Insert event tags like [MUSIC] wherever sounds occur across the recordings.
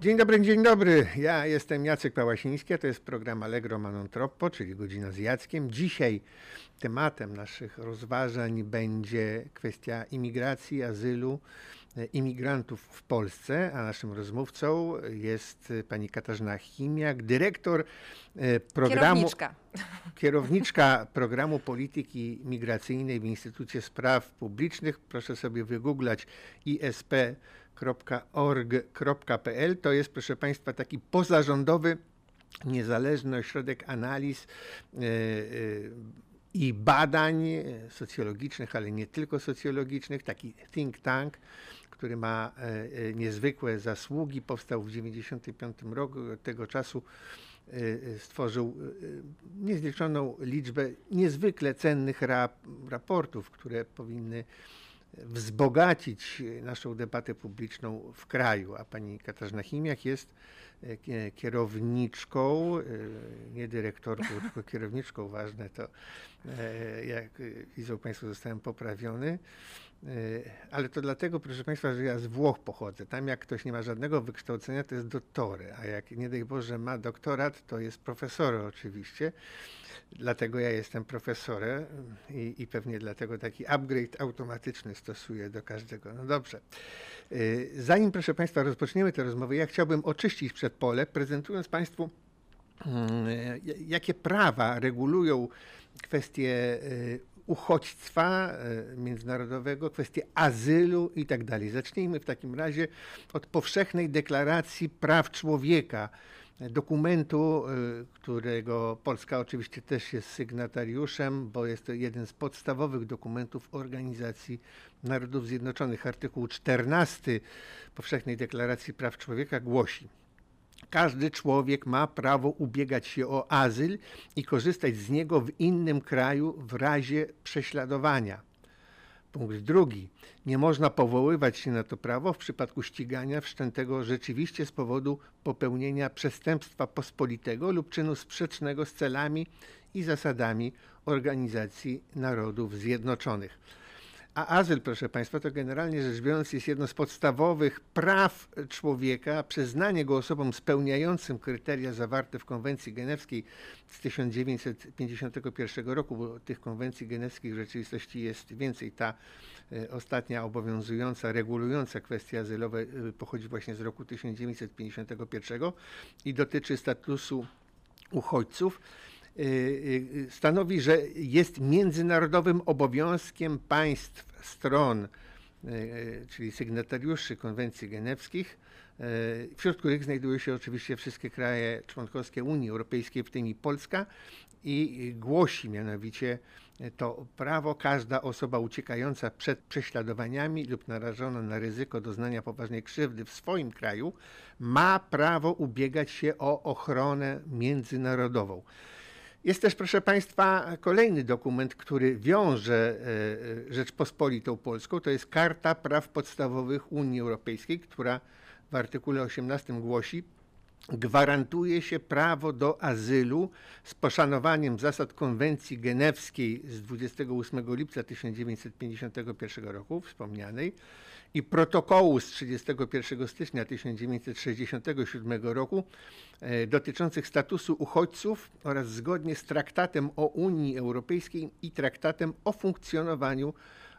Dzień dobry, dzień dobry. Ja jestem Jacek Pałasiński, a to jest program Allegro Manon Troppo, czyli Godzina z Jackiem. Dzisiaj tematem naszych rozważań będzie kwestia imigracji, azylu, e, imigrantów w Polsce, a naszym rozmówcą jest pani Katarzyna Chimiak, dyrektor e, programu... Kierowniczka. Kierowniczka programu polityki migracyjnej w Instytucie Spraw Publicznych. Proszę sobie wygooglać isp.org.pl. To jest, proszę Państwa, taki pozarządowy, niezależny ośrodek analiz e, e, i badań socjologicznych, ale nie tylko socjologicznych, taki think tank, który ma e, niezwykłe zasługi. Powstał w 1995 roku. Od tego czasu stworzył niezliczoną liczbę niezwykle cennych rap raportów, które powinny wzbogacić naszą debatę publiczną w kraju. A pani Katarzyna Chimiak jest kierowniczką, nie dyrektorką, [LAUGHS] tylko kierowniczką, ważne to, jak widzą Państwo, zostałem poprawiony. Ale to dlatego, proszę Państwa, że ja z Włoch pochodzę. Tam jak ktoś nie ma żadnego wykształcenia, to jest dottore, a jak nie daj Boże ma doktorat, to jest profesor oczywiście. Dlatego ja jestem profesorem i, i pewnie dlatego taki upgrade automatyczny stosuję do każdego. No dobrze. Zanim, proszę Państwa, rozpoczniemy tę rozmowę, ja chciałbym oczyścić przedpole, prezentując Państwu, jakie prawa regulują kwestie uchodźstwa międzynarodowego, kwestie azylu i tak dalej. Zacznijmy w takim razie od powszechnej deklaracji praw człowieka dokumentu, którego Polska oczywiście też jest sygnatariuszem, bo jest to jeden z podstawowych dokumentów Organizacji Narodów Zjednoczonych. Artykuł 14 Powszechnej Deklaracji Praw Człowieka głosi: każdy człowiek ma prawo ubiegać się o azyl i korzystać z niego w innym kraju w razie prześladowania. Punkt drugi. Nie można powoływać się na to prawo w przypadku ścigania wszczętego rzeczywiście z powodu popełnienia przestępstwa pospolitego lub czynu sprzecznego z celami i zasadami Organizacji Narodów Zjednoczonych. A azyl, proszę Państwa, to generalnie rzecz biorąc jest jedno z podstawowych praw człowieka. Przyznanie go osobom spełniającym kryteria zawarte w konwencji genewskiej z 1951 roku, bo tych konwencji genewskich w rzeczywistości jest więcej. Ta ostatnia obowiązująca, regulująca kwestie azylowe pochodzi właśnie z roku 1951 i dotyczy statusu uchodźców stanowi, że jest międzynarodowym obowiązkiem państw stron, czyli sygnatariuszy konwencji genewskich, wśród których znajdują się oczywiście wszystkie kraje członkowskie Unii Europejskiej, w tym i Polska, i głosi mianowicie to prawo każda osoba uciekająca przed prześladowaniami lub narażona na ryzyko doznania poważnej krzywdy w swoim kraju ma prawo ubiegać się o ochronę międzynarodową. Jest też, proszę Państwa, kolejny dokument, który wiąże Rzeczpospolitą Polską. To jest Karta Praw Podstawowych Unii Europejskiej, która w artykule 18 głosi, gwarantuje się prawo do azylu z poszanowaniem zasad konwencji genewskiej z 28 lipca 1951 roku, wspomnianej, i protokołu z 31 stycznia 1967 roku dotyczących statusu uchodźców oraz zgodnie z Traktatem o Unii Europejskiej i Traktatem o funkcjonowaniu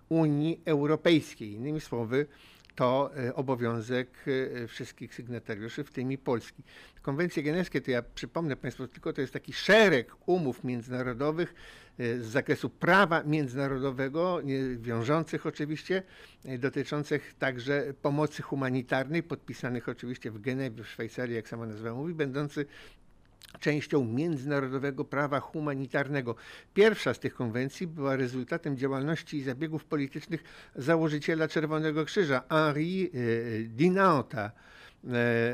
Unii Europejskiej. Innymi słowy, to obowiązek wszystkich sygnatariuszy, w tym i Polski. Konwencje genewskie, to ja przypomnę Państwu tylko, to jest taki szereg umów międzynarodowych z zakresu prawa międzynarodowego, wiążących oczywiście, dotyczących także pomocy humanitarnej, podpisanych oczywiście w Genewie, w Szwajcarii, jak sama nazwa mówi, będący częścią międzynarodowego prawa humanitarnego. Pierwsza z tych konwencji była rezultatem działalności i zabiegów politycznych założyciela Czerwonego Krzyża, Henri Dinanta,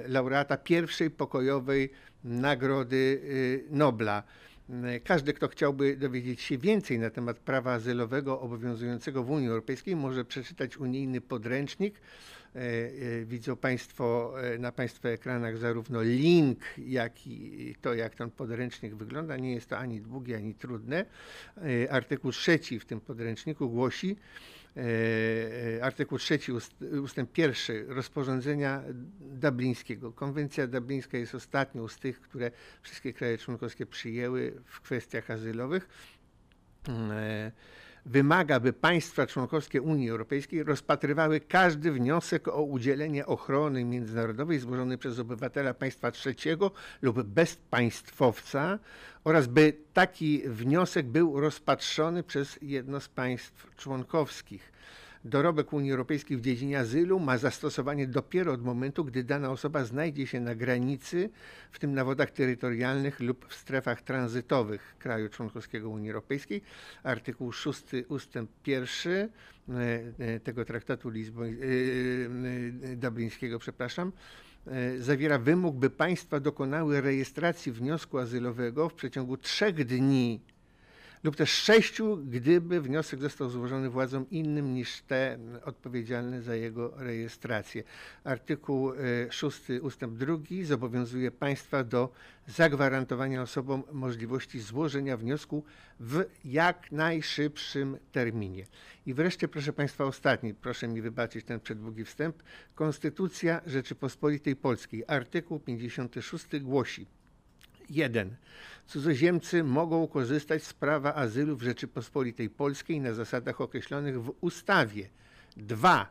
laureata pierwszej pokojowej Nagrody Nobla. Każdy, kto chciałby dowiedzieć się więcej na temat prawa azylowego obowiązującego w Unii Europejskiej, może przeczytać unijny podręcznik. E, e, widzą Państwo e, na Państwa ekranach zarówno link, jak i to, jak ten podręcznik wygląda. Nie jest to ani długie, ani trudne. Artykuł trzeci w tym podręczniku głosi, artykuł trzeci ustęp pierwszy rozporządzenia dublińskiego. Konwencja dublińska jest ostatnią z tych, które wszystkie kraje członkowskie przyjęły w kwestiach azylowych wymaga, by państwa członkowskie Unii Europejskiej rozpatrywały każdy wniosek o udzielenie ochrony międzynarodowej złożony przez obywatela państwa trzeciego lub bezpaństwowca oraz by taki wniosek był rozpatrzony przez jedno z państw członkowskich dorobek Unii Europejskiej w dziedzinie azylu ma zastosowanie dopiero od momentu, gdy dana osoba znajdzie się na granicy, w tym na wodach terytorialnych lub w strefach tranzytowych kraju członkowskiego Unii Europejskiej. Artykuł 6 ustęp 1 e, e, tego traktatu Lizboń, e, dublińskiego, przepraszam, zawiera wymóg, by państwa dokonały rejestracji wniosku azylowego w przeciągu trzech dni lub też sześciu, gdyby wniosek został złożony władzom innym niż te odpowiedzialne za jego rejestrację. Artykuł 6 e, ustęp 2 zobowiązuje państwa do zagwarantowania osobom możliwości złożenia wniosku w jak najszybszym terminie. I wreszcie, proszę Państwa, ostatni, proszę mi wybaczyć ten przedługi wstęp. Konstytucja Rzeczypospolitej Polskiej, artykuł 56 głosi: 1. Cudzoziemcy mogą korzystać z prawa azylu w Rzeczypospolitej Polskiej na zasadach określonych w ustawie. 2.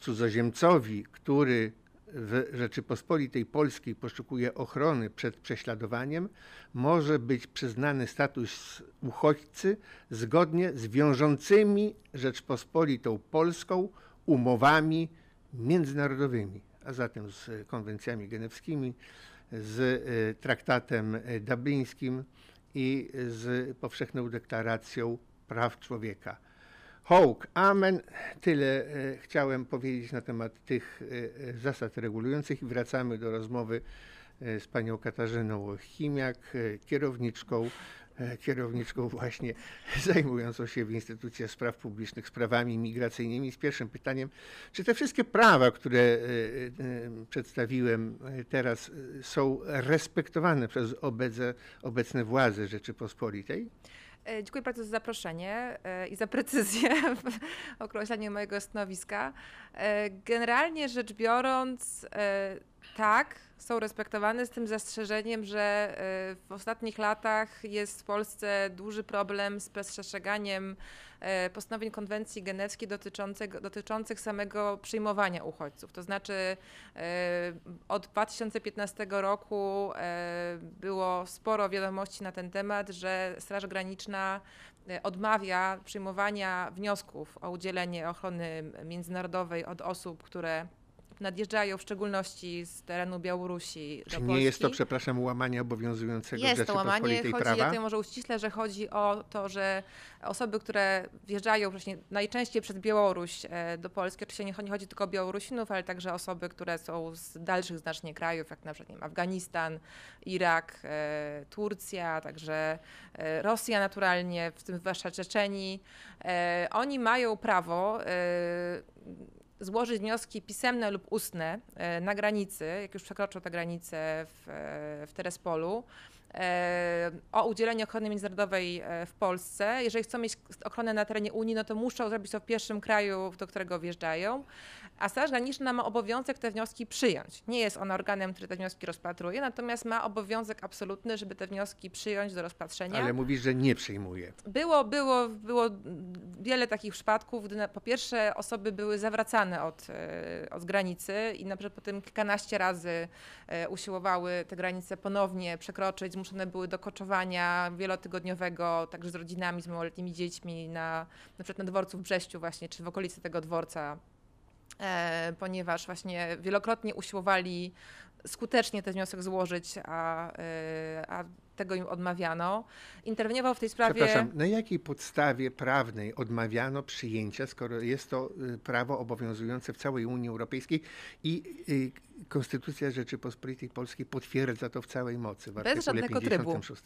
Cudzoziemcowi, który w Rzeczypospolitej Polskiej poszukuje ochrony przed prześladowaniem, może być przyznany status uchodźcy zgodnie z wiążącymi Rzeczpospolitą Polską umowami międzynarodowymi, a zatem z konwencjami genewskimi, z y, traktatem y, dublińskim i z powszechną deklaracją praw człowieka. Hołk, amen. Tyle y, chciałem powiedzieć na temat tych zasad regulujących i wracamy do rozmowy z panią Katarzyną Chimiak, kierowniczką E, kierowniczką właśnie [LAUGHS] zajmującą się w Instytucie Spraw Publicznych sprawami migracyjnymi z pierwszym pytaniem, czy te wszystkie prawa, które e, e, przedstawiłem teraz są respektowane przez obecne, obecne władze Rzeczypospolitej? Dziękuję bardzo za zaproszenie i za precyzję w [LAUGHS] określeniu mojego stanowiska. Generalnie rzecz biorąc, tak, są respektowane z tym zastrzeżeniem, że e, w ostatnich latach jest w Polsce duży problem z przestrzeganiem e, postanowień konwencji genewskiej dotyczących, dotyczących samego przyjmowania uchodźców. To znaczy e, od 2015 roku było sporo wiadomości na ten temat, że Straż Graniczna odmawia przyjmowania wniosków o udzielenie ochrony międzynarodowej od osób, które nadjeżdżają w szczególności z terenu Białorusi Czy nie jest to, przepraszam, łamanie obowiązującego jest to łamanie, chodzi, prawa? Ja tutaj może uściślę, że chodzi o to, że osoby, które wjeżdżają właśnie najczęściej przez Białoruś e, do Polski, oczywiście nie chodzi tylko o Białorusinów, ale także osoby, które są z dalszych znacznie krajów, jak na przykład nie wiem, Afganistan, Irak, e, Turcja, także e, Rosja naturalnie, w tym zwłaszcza Czeczeni. Oni mają prawo złożyć wnioski pisemne lub ustne e, na granicy, jak już przekroczą tę granicę w, e, w Terespolu, e, o udzielenie ochrony międzynarodowej w Polsce. Jeżeli chcą mieć ochronę na terenie Unii, no to muszą zrobić to w pierwszym kraju, do którego wjeżdżają a Straż Graniczna ma obowiązek te wnioski przyjąć. Nie jest ona organem, który te wnioski rozpatruje, natomiast ma obowiązek absolutny, żeby te wnioski przyjąć do rozpatrzenia. Ale mówisz, że nie przyjmuje. Było, było, było wiele takich przypadków, gdy po pierwsze osoby były zawracane od, e, od granicy i na przykład potem kilkanaście razy e, usiłowały te granice ponownie przekroczyć, zmuszone były do koczowania wielotygodniowego, także z rodzinami, z małoletnimi dziećmi na, na przykład na dworcu w Brześciu właśnie, czy w okolicy tego dworca ponieważ właśnie wielokrotnie usiłowali skutecznie ten wniosek złożyć, a, e, a tego im odmawiano. Interweniował w tej sprawie. Przepraszam, na jakiej podstawie prawnej odmawiano przyjęcia, skoro jest to y, prawo obowiązujące w całej Unii Europejskiej i y, Konstytucja Rzeczypospolitej Polskiej potwierdza to w całej mocy w Bez żadnego trybu. 56.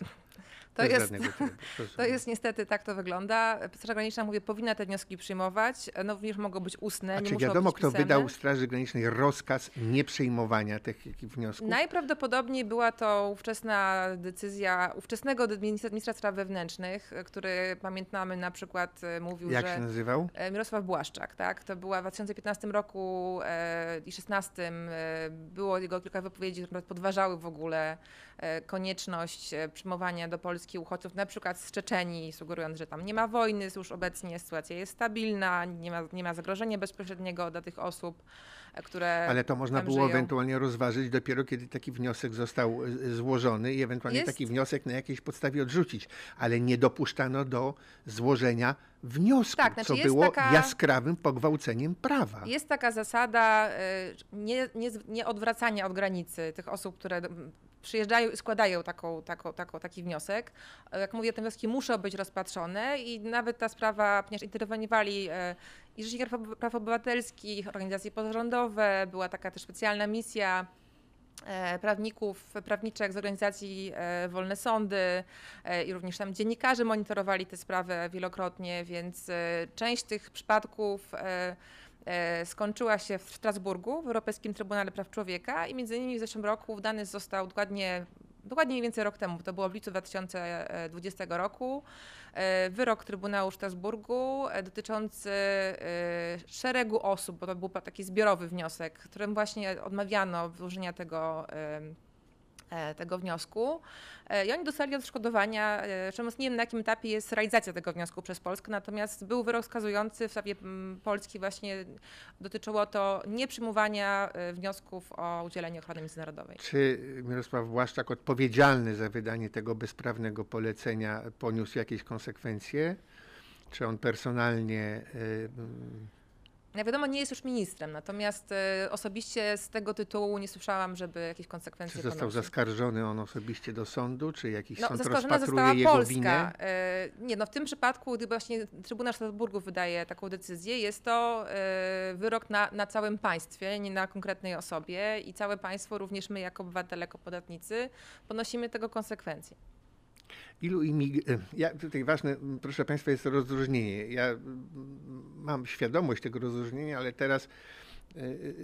To [LAUGHS] Bez jest, trybu, to jest [LAUGHS] niestety, tak to wygląda. Straż Graniczna, mówię, powinna te wnioski przyjmować. No również mogą być ustne, A czy wiadomo, kto wydał Straży Granicznej rozkaz nie przyjmowania tych wniosków? Najprawdopodobniej była to ówczesna decyzja ówczesnego ministra, spraw wewnętrznych, który pamiętamy na przykład e, mówił, Jak że się nazywał? E, Mirosław Błaszczak, tak? To była w 2015 roku e, i 2016 e, było jego kilka wypowiedzi, które podważały w ogóle e, konieczność e, przyjmowania do Polski uchodźców, na przykład z Czeczenii, sugerując, że tam nie ma wojny, już obecnie sytuacja jest stabilna, nie ma, nie ma zagrożenia bezpośredniego dla tych osób, które Ale to można było żyją. ewentualnie rozważyć dopiero, kiedy taki wniosek został y, złożony i ewentualnie Jest- taki wniosek na jakiejś podstawie odrzucić. Ale nie dopuszczano do złożenia wniosku, Tak, znaczy co było taka- jaskrawym pogwałceniem prawa. Jest taka zasada y, nie, nie, nie odwracania od granicy tych osób, które przyjeżdżają i składają taką, taką, taką, taki wniosek. E, Jak mówię, te wnioski muszą być rozpatrzone i nawet ta sprawa, ponieważ interweniowali e, i Rzecznik Praw- Obywatelskich, organizacje pozarządowe, była taka też specjalna misja e, prawników, prawniczek z organizacji e, Wolne Sądy e, i również tam dziennikarze monitorowali tę sprawę wielokrotnie, więc część tych przypadków skończyła się w Strasburgu, w Europejskim Trybunale Praw Człowieka i między innymi w zeszłym roku wydany został dokładnie Dokładnie mniej więcej rok temu, to było w lipcu 2020 roku, e, wyrok Trybunału Strasburgu e, dotyczący e, szeregu osób, bo to był taki zbiorowy wniosek, którym właśnie odmawiano złożenia tego, tego wniosku. E, I oni dostali odszkodowania, e, czemu nie wiem na jakim etapie jest realizacja tego wniosku przez Polskę, natomiast był wyrok skazujący w sprawie Polski właśnie dotyczyło to nieprzyjmowania e, wniosków o udzielenie ochrony międzynarodowej. Czy Mirosław Błaszczak odpowiedzialny za wydanie tego bezprawnego polecenia poniósł jakieś konsekwencje? Czy on personalnie Jak wiadomo, nie jest już ministrem, natomiast e, osobiście z tego tytułu nie słyszałam, żeby jakieś konsekwencje czy został ponosił. zaskarżony on osobiście do sądu, czy jakiś No, sąd zaskarżona rozpatruje została jego Polska. winę? E, Nie, no w tym przypadku, gdy właśnie Trybunał Strasburgu wydaje taką decyzję, jest to e, wyrok na, na całym państwie, nie na konkretnej osobie i całe państwo, również my jako obywatele, jako podatnicy, ponosimy tego konsekwencje. Ilu imig... e, Ja tutaj ważne, proszę Państwa, jest rozróżnienie. Ja mam świadomość tego rozróżnienia, ale teraz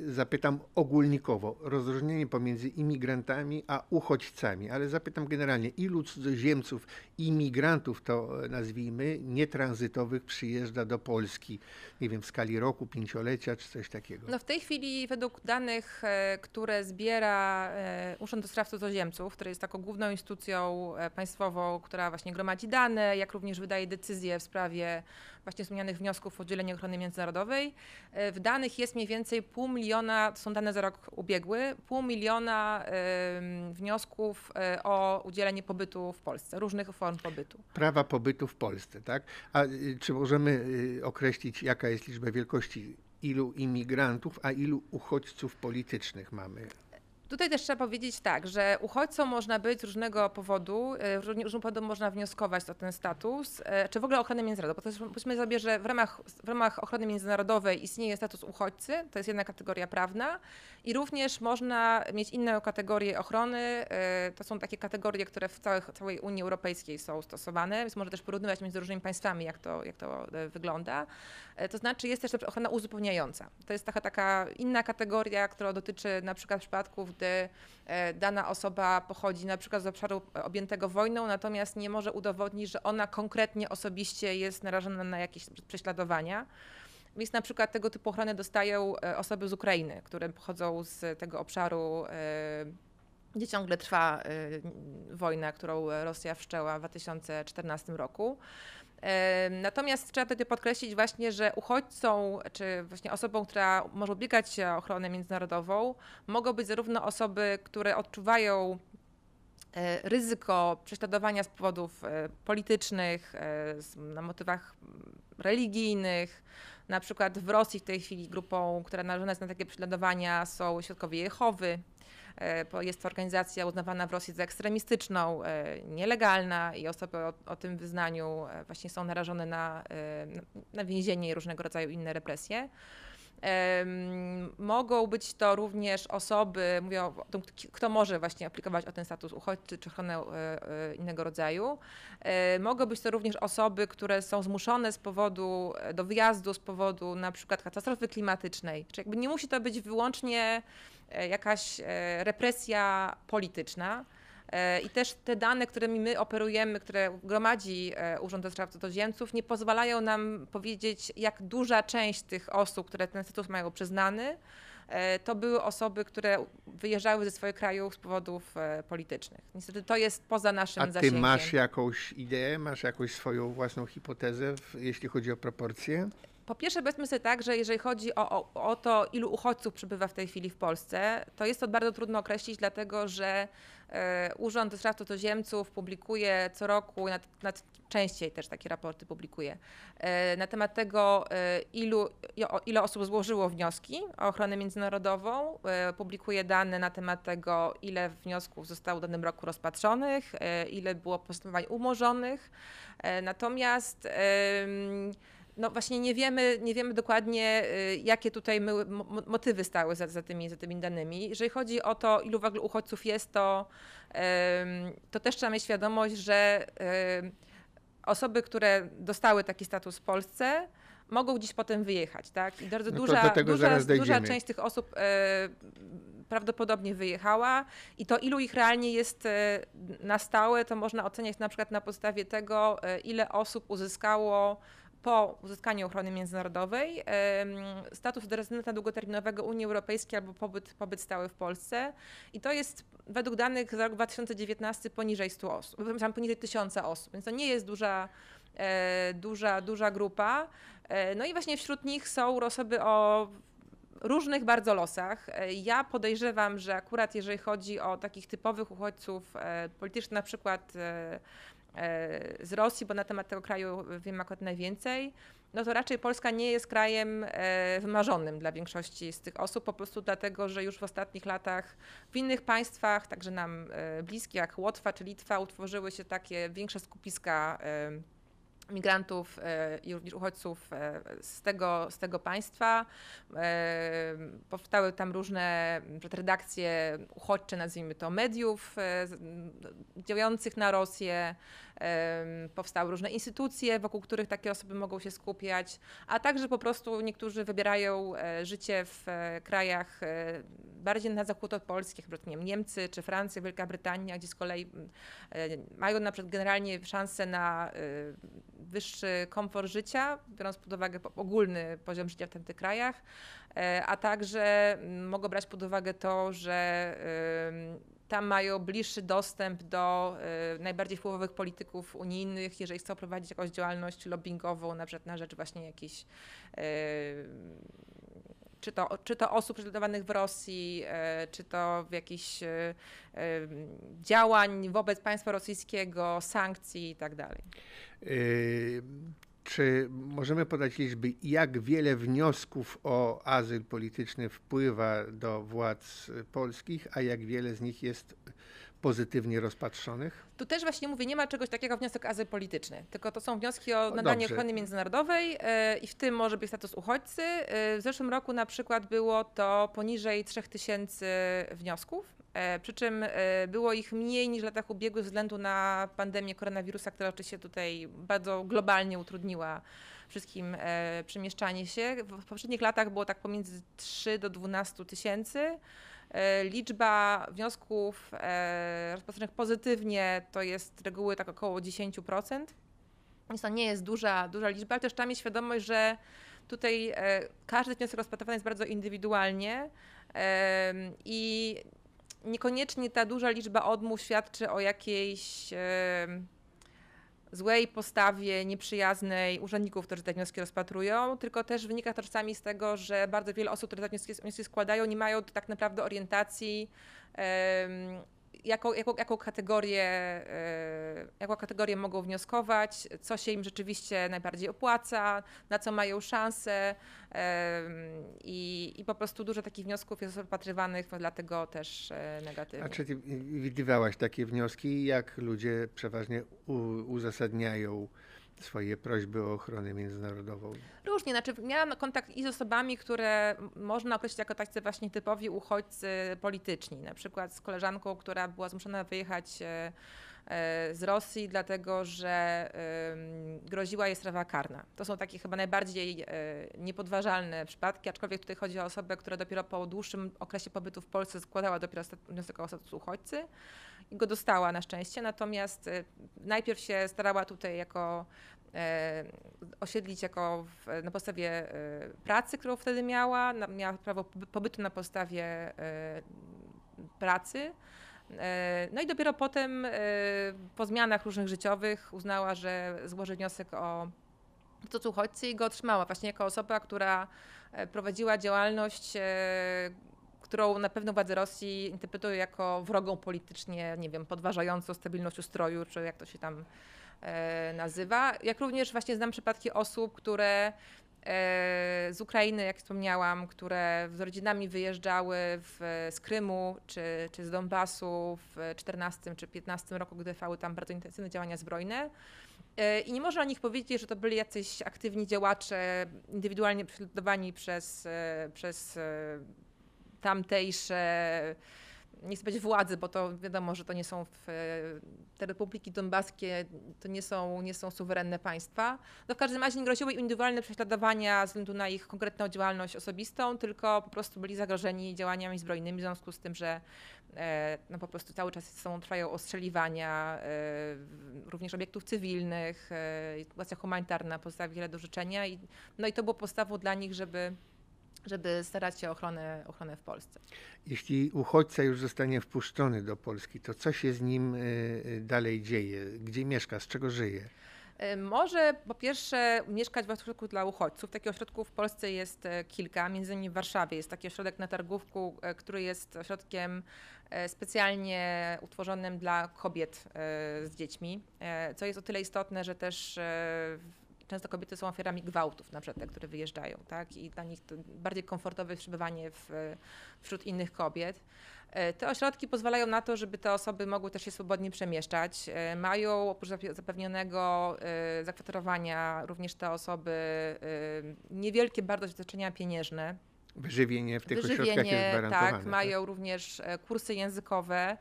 zapytam ogólnikowo. Rozróżnienie pomiędzy imigrantami a uchodźcami, ale zapytam generalnie, ilu cudzoziemców, imigrantów to e, nazwijmy, nietranzytowych przyjeżdża do Polski, nie wiem, w skali roku, pięciolecia czy coś takiego? No w tej chwili według danych, e, które zbiera e, Urząd do Spraw Cudzoziemców, który jest taką główną instytucją e, państwową, która właśnie gromadzi dane, jak również wydaje decyzje w sprawie właśnie wspomnianych wniosków o udzielenie ochrony międzynarodowej, e, w danych jest mniej więcej pół miliona, to są dane za rok ubiegły, pół miliona wniosków e, o udzielenie pobytu w Polsce, różnych form pobytu. prawa pobytu w Polsce, tak? A y, czy możemy y, określić, jaka jest liczba wielkości, ilu imigrantów, a ilu uchodźców politycznych mamy? Tutaj też trzeba powiedzieć tak, że uchodźcą można być z różnego powodu, e, z różnych powodów można wnioskować o ten status, e, czy w ogóle ochronę międzynarodową. Bo jest, powiedzmy sobie, że w ramach, w ramach ochrony międzynarodowej istnieje status uchodźcy, to jest jedna kategoria prawna i również można mieć inną kategorię ochrony, e, to są takie kategorie, które w całych, całej Unii Europejskiej są stosowane, więc można też porównywać między różnymi państwami, jak to, jak to wygląda. To znaczy jest też ochrona uzupełniająca. To jest taka, taka inna kategoria, która dotyczy na przykład przypadków, gdy e, dana osoba pochodzi na przykład z obszaru objętego wojną, natomiast nie może udowodnić, że ona konkretnie osobiście jest narażona na jakieś prześladowania. Więc na przykład tego typu ochronę dostają e, osoby z Ukrainy, które pochodzą z tego obszaru, e, gdzie ciągle trwa wojna, którą Rosja wszczęła w 2014 roku. Natomiast trzeba tutaj podkreślić właśnie, że uchodźcą, czy właśnie osobą, która może ubiegać się o ochronę międzynarodową, mogą być zarówno osoby, które odczuwają e, ryzyko prześladowania z powodów e, politycznych, e, na motywach religijnych. Na przykład w Rosji w tej chwili grupą, która narażona jest na takie prześladowania są świadkowie Jehowy. Jest to organizacja uznawana w Rosji za ekstremistyczną, nielegalna i osoby o, o tym wyznaniu właśnie są narażone na, na więzienie i różnego rodzaju inne represje. Mogą być to również osoby, o tym, kto może właśnie aplikować o ten status uchodźczy czy ochronę e, e, innego rodzaju. E, mogą być to również osoby, które są zmuszone z powodu do wyjazdu, z powodu na przykład katastrofy klimatycznej. Czyli jakby nie musi to być wyłącznie jakaś represja polityczna. E, I też te dane, którymi my operujemy, które gromadzi e, Urząd do Spraw Cudzoziemców, nie pozwalają nam powiedzieć, jak duża część tych osób, które ten status mają przyznany, e, to były osoby, które wyjeżdżały ze swojego kraju z powodów politycznych. Niestety to jest poza naszym A ty zasięgiem. masz jakąś ideę, masz jakąś swoją własną hipotezę, jeśli chodzi o proporcje? Po pierwsze, powiedzmy sobie tak, że jeżeli chodzi o, o, o, to, ilu uchodźców przybywa w tej chwili w Polsce, to jest to bardzo trudno określić, dlatego że e, Urząd do Spraw Cudzoziemców publikuje co roku, nad, nad, częściej też takie raporty publikuje, e, na temat tego, e, ilu, ile osób złożyło wnioski o ochronę międzynarodową, publikuje dane na temat tego, ile wniosków zostało w danym roku rozpatrzonych, ile było postępowań umorzonych. Natomiast no właśnie nie wiemy, nie wiemy dokładnie, y, jakie tutaj motywy stały za, za, tymi, za tymi danymi. Jeżeli chodzi o to, ilu w ogóle uchodźców jest, to, to też trzeba mieć świadomość, że osoby, które dostały taki status w Polsce, mogą gdzieś potem wyjechać, tak? I bardzo no duża, duża, duża część tych osób e, prawdopodobnie wyjechała i to ilu ich realnie jest e, na stałe, to można oceniać na przykład na podstawie tego, e, ile osób uzyskało po uzyskaniu ochrony międzynarodowej status rezydenta długoterminowego Unii Europejskiej albo pobyt, pobyt stały w Polsce. I to jest według danych za rok 2019 poniżej 100 osób, poniżej 1000 osób, więc to nie jest duża, e, duża, duża grupa. E, no i właśnie wśród nich są osoby o różnych bardzo losach. E, ja podejrzewam, że akurat jeżeli chodzi o takich typowych uchodźców politycznych, na przykład z Rosji, bo na temat tego kraju wiem akurat najwięcej, no to raczej Polska nie jest krajem e, wymarzonym dla większości z tych osób, po prostu dlatego, że już w ostatnich latach w innych państwach, także nam e, bliskie jak Łotwa czy Litwa, utworzyły się takie większe skupiska migrantów e, i również uchodźców e, z tego, z tego państwa. E, powstały tam różne redakcje uchodźcze, nazwijmy to, mediów działających na Rosję. Powstały różne instytucje, wokół których takie osoby mogą się skupiać, a także po prostu niektórzy wybierają życie w krajach bardziej na zachód od Polski, jak nie Niemcy czy Francja, Wielka Brytania, gdzie z kolei mają na przykład generalnie szansę na wyższy komfort życia, biorąc pod uwagę ogólny poziom życia w tych krajach, e, a także mogą brać pod uwagę to, że tam mają bliższy dostęp do e, najbardziej wpływowych polityków unijnych, jeżeli chcą prowadzić jakąś działalność lobbyingową, na przykład na rzecz właśnie jakichś e, czy to, czy to osób prześladowanych w Rosji, czy to w jakichś działań wobec państwa rosyjskiego, sankcji i tak czy możemy podać liczby, jak wiele wniosków o azyl polityczny wpływa do władz polskich, a jak wiele z nich jest pozytywnie rozpatrzonych? Tu też właśnie mówię, nie ma czegoś takiego jak wniosek azyl polityczny, tylko to są wnioski o nadanie Dobrze. ochrony międzynarodowej yy, i w tym może być status uchodźcy. Yy, w zeszłym roku na przykład było to poniżej 3000 wniosków. E, przy czym e, było ich mniej niż w latach ubiegłych ze względu na pandemię koronawirusa, która oczywiście tutaj bardzo globalnie utrudniła wszystkim e, przemieszczanie się. W poprzednich latach było tak pomiędzy 3 do 12 tysięcy. Liczba wniosków rozpatrzonych pozytywnie to jest reguły tak około 10%. Więc to nie jest duża, duża liczba, ale też trzeba mieć świadomość, że tutaj każdy wniosek rozpatrywany jest bardzo indywidualnie i niekoniecznie ta duża liczba odmów świadczy o jakiejś złej postawie, nieprzyjaznej urzędników, którzy te wnioski rozpatrują, tylko też wynika to czasami z tego, że bardzo wiele osób, które te wnioski, składają, nie mają tak naprawdę orientacji, jaką, jaką, jaką, kategorię, e, jaką kategorię mogą wnioskować, co się im rzeczywiście najbardziej opłaca, na co mają szansę i, i po prostu dużo takich wniosków jest rozpatrywanych, dlatego też e, negatywnie. A czy widywałaś takie wnioski, jak ludzie przeważnie uzasadniają swoje prośby o ochronę międzynarodową? Różnie, znaczy miałam kontakt i z osobami, które można określić jako tacy właśnie typowi uchodźcy polityczni, na przykład z koleżanką, która była zmuszona wyjechać e, z Rosji, dlatego że groziła jej sprawa karna. To są takie chyba najbardziej e, niepodważalne przypadki, aczkolwiek tutaj chodzi o osobę, która dopiero po dłuższym okresie pobytu w Polsce składała dopiero wniosek o status uchodźcy i go dostała na szczęście, natomiast najpierw się starała tutaj jako E, osiedlić jako w, na podstawie e, pracy, którą wtedy miała, miała prawo pobytu na podstawie e, pracy. No i dopiero potem, po zmianach różnych życiowych, uznała, że złoży wniosek o status uchodźcy i go otrzymała właśnie jako osoba, która prowadziła działalność, którą na pewno władze Rosji interpretują jako wrogą politycznie, nie wiem, podważającą stabilność ustroju, czy jak to się tam E, nazywa. Jak również właśnie znam przypadki osób, które e, z Ukrainy, jak wspomniałam, które z rodzinami wyjeżdżały w, z Krymu czy, czy z Donbasu w 14 czy 15 roku, gdy trwały tam bardzo intensywne działania zbrojne. E, I nie można o nich powiedzieć, że to byli jacyś aktywni działacze, indywidualnie prześladowani przez, przez tamtejsze nie chcę powiedzieć władzy, bo to wiadomo, że to nie są w, te republiki donbaskie, to nie są, nie są suwerenne państwa. No w każdym razie nie groziły indywidualne prześladowania ze względu na ich konkretną działalność osobistą, tylko po prostu byli zagrożeni działaniami zbrojnymi w związku z tym, że e, no po prostu cały czas są, trwają ostrzeliwania e, również obiektów cywilnych, e, sytuacja humanitarna pozostawia wiele do życzenia i, no i to było podstawą dla nich, żeby żeby starać się o ochronę, ochronę w Polsce. Jeśli uchodźca już zostanie wpuszczony do Polski, to co się z nim e, e, dalej dzieje? Gdzie mieszka? Z czego żyje? E, może po pierwsze mieszkać w ośrodku dla uchodźców. Takich ośrodków w Polsce jest kilka, między innymi w Warszawie jest taki ośrodek na Targówku, który jest ośrodkiem specjalnie utworzonym dla kobiet z dziećmi, co jest o tyle istotne, że też często kobiety są ofiarami gwałtów, na przykład te, które wyjeżdżają, tak? I dla nich to bardziej komfortowe przebywanie w, wśród innych kobiet. E, te ośrodki pozwalają na to, żeby te osoby mogły też się swobodnie przemieszczać. E, mają oprócz zapewnionego e, zakwaterowania również te osoby niewielkie bardzo doświadczenia pieniężne. Wyżywienie w tych Wyżywienie, ośrodkach jest gwarantowane. Tak, mają tak? również kursy językowe.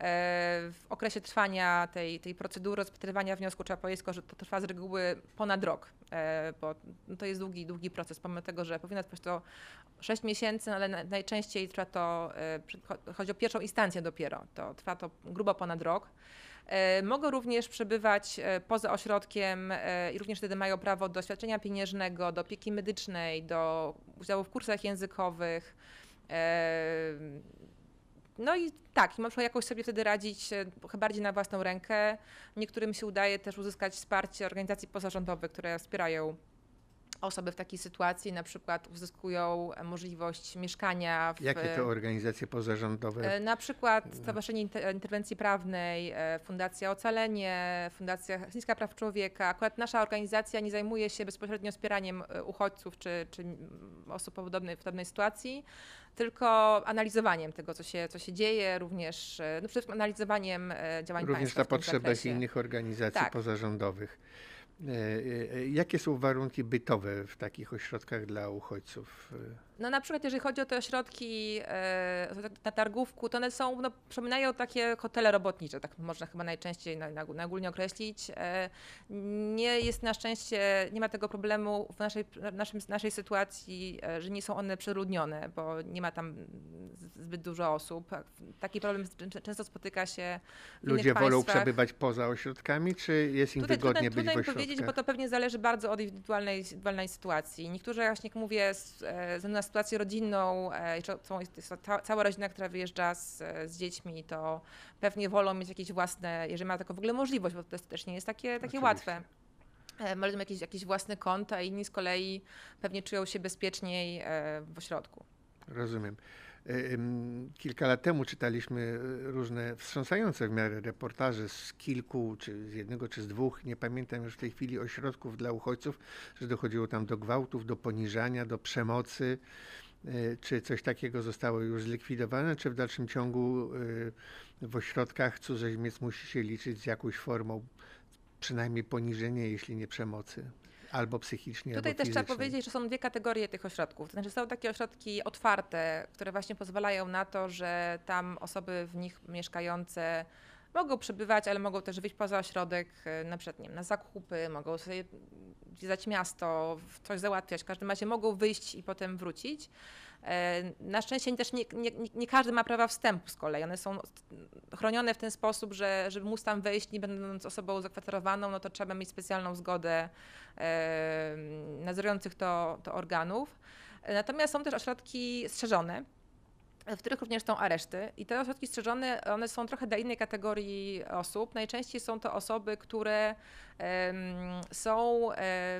E, w okresie trwania tej, tej procedury rozpatrywania wniosku trzeba powiedzieć, że to trwa z reguły ponad rok, e, bo to jest długi, długi proces, pomimo tego, że powinno trwać to 6 miesięcy, no ale najczęściej trwa to, e, chodzi o pierwszą instancję dopiero, to trwa to grubo ponad rok. Mogą również przebywać poza ośrodkiem i również wtedy mają prawo do świadczenia pieniężnego, do opieki medycznej, do udziału w kursach językowych. No i tak, i można jakoś sobie wtedy radzić chyba bardziej na własną rękę. Niektórym się udaje też uzyskać wsparcie organizacji pozarządowych, które wspierają osoby w takiej sytuacji na przykład uzyskują możliwość mieszkania. W, Jakie to organizacje pozarządowe? E, na przykład Stowarzyszenie Interwencji Prawnej, e, Fundacja Ocalenie, Fundacja Chińska Praw Człowieka. Akurat nasza organizacja nie zajmuje się bezpośrednio wspieraniem e, uchodźców czy, czy osób podobnej, w podobnej sytuacji, tylko analizowaniem tego, co się, co się dzieje, również no przede wszystkim analizowaniem działań również państwa. Również na potrzebach innych organizacji tak. pozarządowych. E, e, jakie są warunki bytowe w takich ośrodkach dla uchodźców? No na przykład jeżeli chodzi o te ośrodki e, na targówku, to one są, no, przypominają takie hotele robotnicze, tak można chyba najczęściej, najogólnie określić. Nie jest na szczęście, nie ma tego problemu w naszej, naszym, naszej sytuacji, że nie są one przeludnione, bo nie ma tam zbyt dużo osób. Taki problem często spotyka się w Ludzie wolą przebywać poza ośrodkami, czy jest im tutaj wygodnie być w ośrodkach? powiedzieć, bo to pewnie zależy bardzo od indywidualnej, indywidualnej sytuacji. Niektórzy, właśnie jak mówię, z, e, na sytuację rodzinną, e, cała rodzina, która wyjeżdża z, z dziećmi, to pewnie wolą mieć jakieś własne, jeżeli ma taką w ogóle możliwość, bo to też nie jest takie, takie łatwe. E, mają jakiś, jakiś własny kąt, a inni z kolei pewnie czują się bezpieczniej w ośrodku. Rozumiem. Ym, kilka lat temu czytaliśmy y, różne wstrząsające w miarę reportaże z kilku, czy z jednego, czy z dwóch, nie pamiętam już w tej chwili, ośrodków dla uchodźców, że dochodziło tam do gwałtów, do poniżania, do przemocy. Y, Czy coś takiego zostało już zlikwidowane, czy w dalszym ciągu w ośrodkach cudzoziemiec musi się liczyć z jakąś formą przynajmniej poniżenia, jeśli nie przemocy, albo psychicznie, Tutaj albo też trzeba powiedzieć, że są dwie kategorie tych ośrodków. To znaczy są takie ośrodki otwarte, które właśnie pozwalają na to, że tam osoby w nich mieszkające mogą przebywać, ale mogą też wyjść poza ośrodek, e, na przykład nie wiem, na zakupy, mogą sobie zwiedzać miasto, coś załatwiać. W każdym razie mogą wyjść i potem wrócić. E, Na szczęście też nie, nie, nie- każdy ma prawa wstępu z kolei. One są chronione w ten sposób, że żeby móc tam wejść, nie będąc osobą zakwaterowaną, no to trzeba mieć specjalną zgodę e, nadzorujących to, to organów. E, Natomiast są też ośrodki strzeżone, w których również są areszty. I te ośrodki strzeżone, one są trochę dla innej kategorii osób. Najczęściej są to osoby, które em, są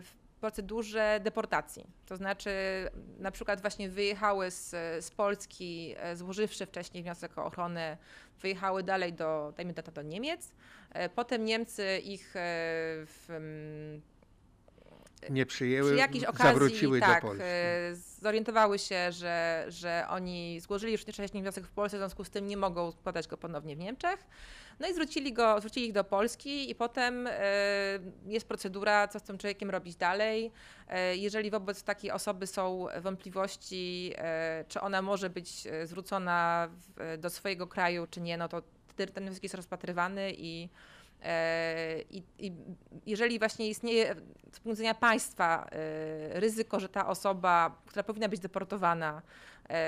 w procedurze deportacji. To znaczy na przykład właśnie wyjechały z, z Polski, e, złożywszy wcześniej wniosek o ochronę, wyjechały dalej do, dajmy to, do Niemiec. E, Potem Niemcy ich e, w, em, Nie przyjęły, przy jakiejś okazji zawróciły tak, do Polski. zorientowały się, że, że oni złożyli już wcześniej wniosek w Polsce, w związku z tym nie mogą składać go ponownie w Niemczech. No i zwrócili, go, zwrócili ich do Polski i potem e, jest procedura, co z tym człowiekiem robić dalej. E, jeżeli wobec takiej osoby są wątpliwości, e, czy ona może być zwrócona do swojego kraju, czy nie, no to ten wniosek jest rozpatrywany i I, I jeżeli właśnie istnieje z punktu widzenia państwa e, ryzyko, że ta osoba, która powinna być deportowana, e,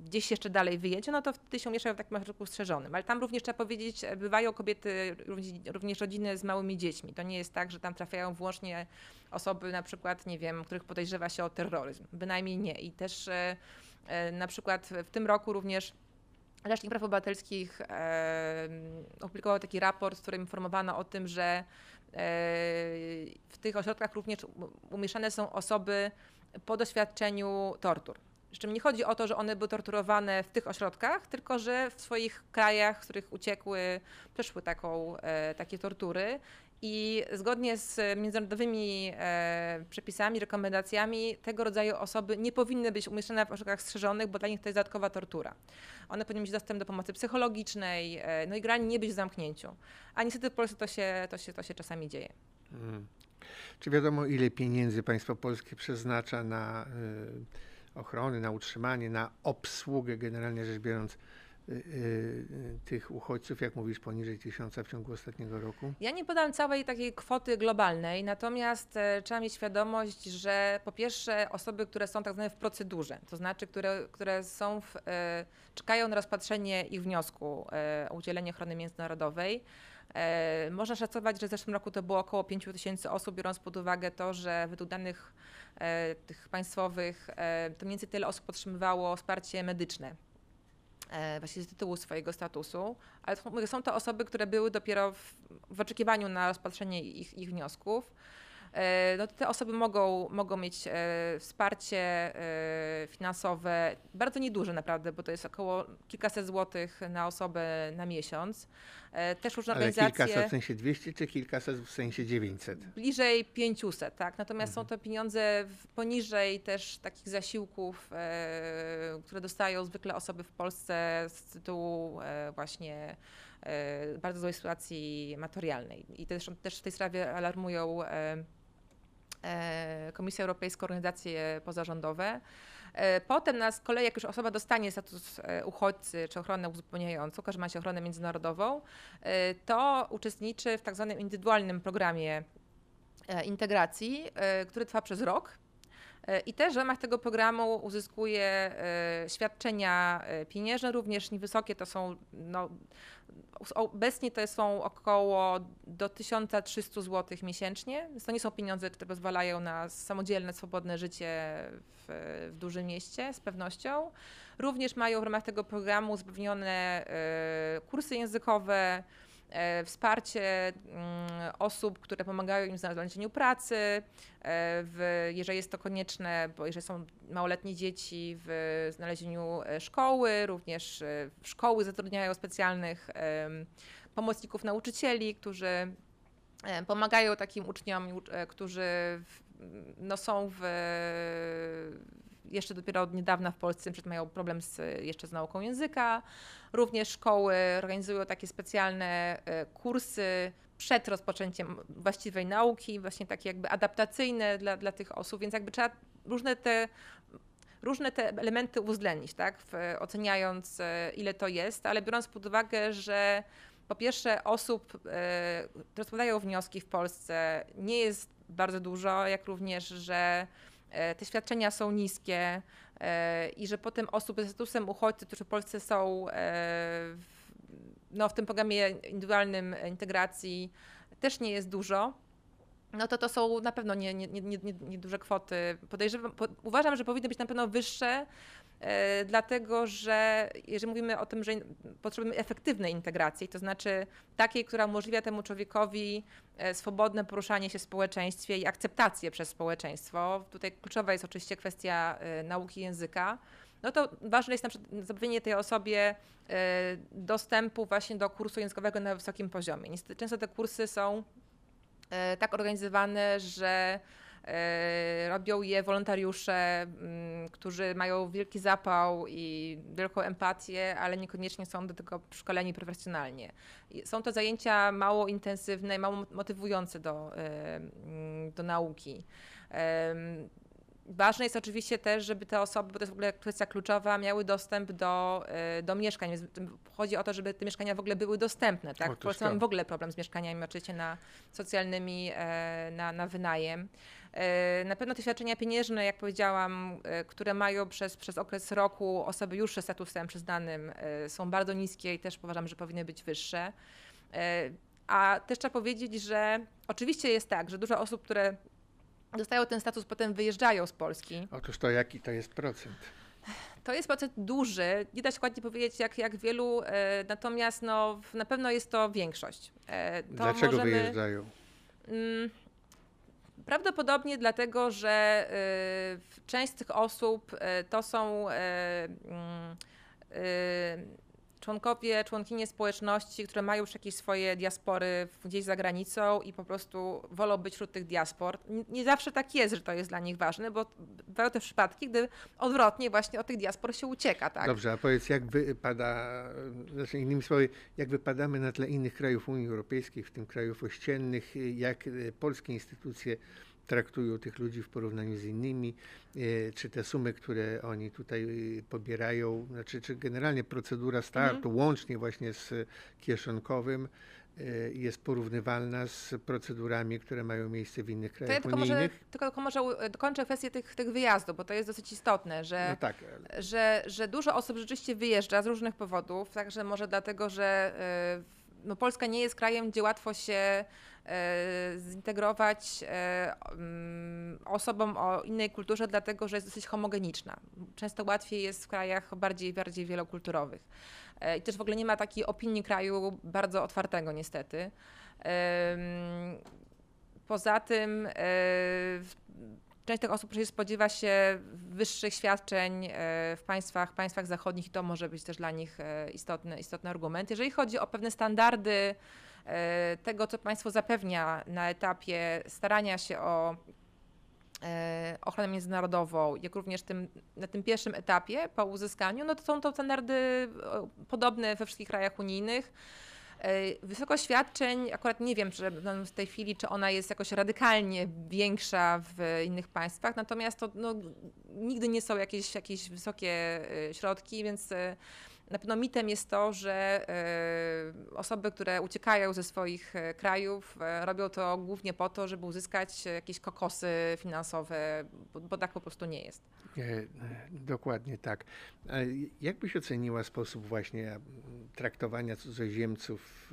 gdzieś jeszcze dalej wyjedzie, no to wtedy się umieszczają w takim ośrodku strzeżonym. Ale tam również trzeba powiedzieć, e, bywają kobiety, również- rodziny z małymi dziećmi. To nie jest tak, że tam trafiają wyłącznie osoby na przykład, nie wiem, których podejrzewa się o terroryzm. Bynajmniej nie. I też e, e, na przykład w tym roku również Rzecznik Praw Obywatelskich e, opublikował taki raport, w którym informowano o tym, że e, w tych ośrodkach również umieszczane są osoby po doświadczeniu tortur. Z czym nie chodzi o to, że one były torturowane w tych ośrodkach, tylko że w swoich krajach, z których uciekły, przeszły taką, e, takie tortury. I zgodnie z międzynarodowymi e, przepisami, rekomendacjami, tego rodzaju osoby nie powinny być umieszczone w ośrodkach strzeżonych, bo dla nich to jest dodatkowa tortura. One powinny mieć dostęp do pomocy psychologicznej, e, no i grani nie być w zamknięciu. A niestety w Polsce to się, to się, to się czasami dzieje. Mm. Czy wiadomo, ile pieniędzy państwo polskie przeznacza na y, ochronę, na utrzymanie, na obsługę, generalnie rzecz biorąc, tych uchodźców, jak mówisz, poniżej tysiąca w ciągu ostatniego roku? Ja nie podam całej takiej kwoty globalnej, natomiast e, trzeba mieć świadomość, że po pierwsze osoby, które są tak zwane w procedurze, to znaczy, które, które są w, e, czekają na rozpatrzenie ich wniosku e, o udzielenie ochrony międzynarodowej, można szacować, że w zeszłym roku to było około 5 tysięcy osób, biorąc pod uwagę to, że według danych tych państwowych to mniej więcej tyle osób otrzymywało wsparcie medyczne właśnie z tytułu swojego statusu, ale są to osoby, które były dopiero w, w oczekiwaniu na rozpatrzenie ich, ich wniosków. E, No, te osoby mogą, mogą mieć e, wsparcie e, finansowe, bardzo nieduże naprawdę, bo to jest około kilkaset złotych na osobę na miesiąc. Też różne Ale organizacje kilkaset w sensie 200, czy kilkaset w sensie 900? bliżej 500, tak? Natomiast są to pieniądze poniżej też takich zasiłków, które dostają zwykle osoby w Polsce z tytułu właśnie bardzo złej sytuacji materialnej. I też, też w tej sprawie alarmują Komisja Europejska, organizacje pozarządowe. E, Potem na z kolei, jak już osoba dostanie status e, uchodźcy czy ochronę uzupełniającą, każdy ma się ochronę międzynarodową, e, to uczestniczy w tak zwanym indywidualnym programie e, integracji, e, który trwa przez rok. I też w ramach tego programu uzyskuje świadczenia e, pieniężne, również niewysokie, to są, no, obecnie to są około do 1300 zł miesięcznie, to nie są pieniądze, które pozwalają na samodzielne, swobodne życie w, w dużym mieście, z pewnością. Również mają w ramach tego programu zapewnione e, kursy językowe, wsparcie mm, osób, które pomagają im w znalezieniu pracy, e, w, jeżeli jest to konieczne, bo jeżeli są małoletnie dzieci, w znalezieniu e, szkoły, również e, szkoły zatrudniają specjalnych pomocników nauczycieli, którzy e, pomagają takim uczniom, e, którzy no, są w, jeszcze dopiero od niedawna w Polsce przykład mają problem z, jeszcze z nauką języka. Również szkoły organizują takie specjalne e, kursy przed rozpoczęciem właściwej nauki, właśnie takie jakby adaptacyjne dla, dla tych osób, więc jakby trzeba różne te różne te elementy uwzględnić, tak, w, oceniając e, ile to jest, ale biorąc pod uwagę, że po pierwsze osób, e, które składają wnioski w Polsce nie jest bardzo dużo, jak również, że te świadczenia są niskie e, i że potem osób ze statusem uchodźcy, którzy w Polsce są e, w, no, w tym programie indywidualnym integracji też nie jest dużo, no to to są na pewno nie, nie, nie, nie, nie- duże kwoty. Podejrzewam, po, uważam, że powinny być na pewno wyższe, e, dlatego że jeżeli mówimy o tym, że potrzebujemy efektywnej integracji, to znaczy takiej, która umożliwia temu człowiekowi e, swobodne poruszanie się w społeczeństwie i akceptację przez społeczeństwo. Tutaj kluczowa jest oczywiście kwestia e, nauki języka. No to ważne jest na przykład zapewnienie tej osobie e, dostępu właśnie do kursu językowego na wysokim poziomie. Niestety często te kursy są e, tak organizowane, że e, robią je wolontariusze, mm, którzy mają wielki zapał i wielką empatię, ale niekoniecznie są do tego szkoleni profesjonalnie. Są to zajęcia mało intensywne i mało motywujące do, e, mm, do nauki. Ważne jest oczywiście też, żeby te osoby, bo to jest w ogóle kwestia kluczowa, miały dostęp do, e, do mieszkań. Więc chodzi o to, żeby te mieszkania w ogóle były dostępne. Tak? W Polsce mamy w ogóle problem z mieszkaniami oczywiście na socjalnymi, e, na, na wynajem. E, Na pewno te świadczenia pieniężne, jak powiedziałam, e, które mają przez, przez okres roku osoby już ze statusem przyznanym, e, są bardzo niskie i też uważam, że powinny być wyższe. A też trzeba powiedzieć, że oczywiście jest tak, że dużo osób, które dostają ten status, potem wyjeżdżają z Polski. Otóż to jaki to jest procent? To jest procent duży, nie da się dokładnie powiedzieć jak, jak wielu, natomiast no, na pewno jest to większość. To Dlaczego możemy, wyjeżdżają? Prawdopodobnie dlatego, że y, część z tych osób y, to są y, mm, członkowie, członkinie społeczności, które mają już jakieś swoje diaspory gdzieś za granicą i po prostu wolą być wśród tych diaspor. Nie- zawsze tak jest, że to jest dla nich ważne, bo bywają też przypadki, gdy odwrotnie właśnie od tych diaspor się ucieka, tak? Dobrze, a powiedz, jak wypada, znaczy innymi słowy, jak wypadamy na tle innych krajów Unii Europejskiej, w tym krajów ościennych, jak polskie instytucje traktują tych ludzi w porównaniu z innymi, e, czy te sumy, które oni tutaj e, pobierają, znaczy, czy generalnie procedura startu, łącznie właśnie z kieszonkowym, e, jest porównywalna z procedurami, które mają miejsce w innych To ja krajach tylko może, unijnych? tylko, tylko może dokończę kwestię tych, tych wyjazdów, bo to jest dosyć istotne, że No tak, że, że dużo osób rzeczywiście wyjeżdża z różnych powodów, także może dlatego, że no Polska nie jest krajem, gdzie łatwo się y, zintegrować y, mm, osobom o innej kulturze, dlatego że jest dosyć homogeniczna. Często łatwiej jest w krajach bardziej, bardziej wielokulturowych. Y, I też w ogóle nie ma takiej opinii kraju bardzo otwartego niestety. Poza tym e, część tych osób spodziewa się wyższych świadczeń e, w państwach, państwach zachodnich i to może być też dla nich e, istotny, istotny argument. Jeżeli chodzi o pewne standardy e, tego, co państwo zapewnia na etapie starania się o ochronę międzynarodową, jak również tym, na tym pierwszym etapie po uzyskaniu, no to są to standardy podobne we wszystkich krajach unijnych. E, Wysokość świadczeń, akurat nie wiem, że w tej chwili, czy ona jest jakoś radykalnie większa w innych państwach, natomiast to no, nigdy nie są jakieś, jakieś wysokie e, środki, więc e, na pewno mitem jest to, że e, osoby, które uciekają ze swoich e, krajów, e, robią to głównie po to, żeby uzyskać jakieś kokosy finansowe, bo, tak po prostu nie jest. Dokładnie tak. Jak byś oceniła sposób właśnie traktowania cudzoziemców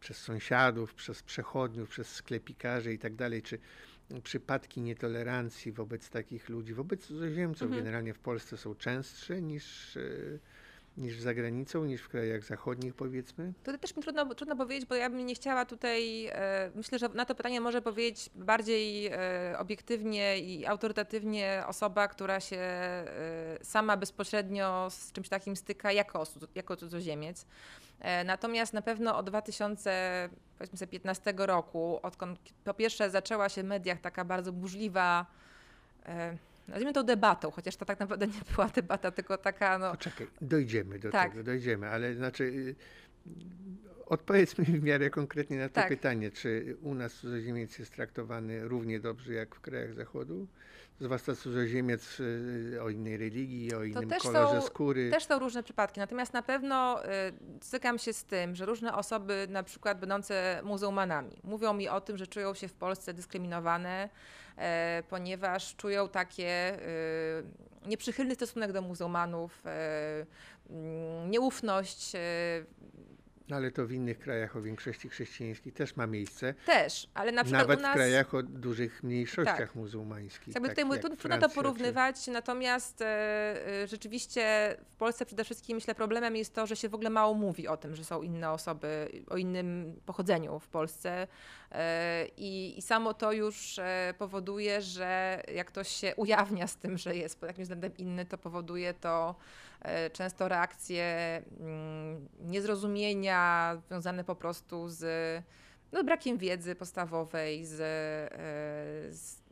przez sąsiadów, przez przechodniów, przez sklepikarzy i tak dalej? Czy przypadki nietolerancji wobec takich ludzi, wobec cudzoziemców Mhm. generalnie w Polsce są częstsze niż, niż za granicą, niż w krajach zachodnich powiedzmy? To też mi trudno, trudno powiedzieć, bo ja bym nie chciała tutaj, e, myślę, że na to pytanie może powiedzieć bardziej e, obiektywnie i autorytatywnie osoba, która się e, sama bezpośrednio z czymś takim styka jako, jako cudzoziemiec. E, natomiast na pewno od 2015 roku, odkąd po pierwsze zaczęła się w mediach taka bardzo burzliwa e, nazwijmy to debatą, chociaż to tak naprawdę [LAUGHS] nie była debata, tylko taka no... Poczekaj, dojdziemy do tak. tego, dojdziemy, ale znaczy y, odpowiedz mi w miarę konkretnie na to tak. pytanie, czy u nas cudzoziemiec jest traktowany równie dobrze jak w krajach zachodu? zwłaszcza cudzoziemiec y, o innej religii, o innym kolorze są, skóry. Też są różne przypadki, natomiast na pewno y, stykam się z tym, że różne osoby, na przykład będące muzułmanami, mówią mi o tym, że czują się w Polsce dyskryminowane, e, ponieważ czują takie y, nieprzychylny stosunek do muzułmanów, e, mm, nieufność, e, no ale to w innych krajach o większości chrześcijańskiej też ma miejsce. Też, ale na przykład Nawet nas... w krajach o dużych mniejszościach tak. muzułmańskich. Jakby tutaj jak trudno to porównywać, czy... natomiast e, e, rzeczywiście w Polsce przede wszystkim myślę problemem jest to, że się w ogóle mało mówi o tym, że są inne osoby o innym pochodzeniu w Polsce e, i, i samo to już e, powoduje, że jak ktoś się ujawnia z tym, że jest pod jakimś względem inny, to powoduje to często reakcje mm, niezrozumienia związane po prostu z no, brakiem wiedzy podstawowej, z, e, z,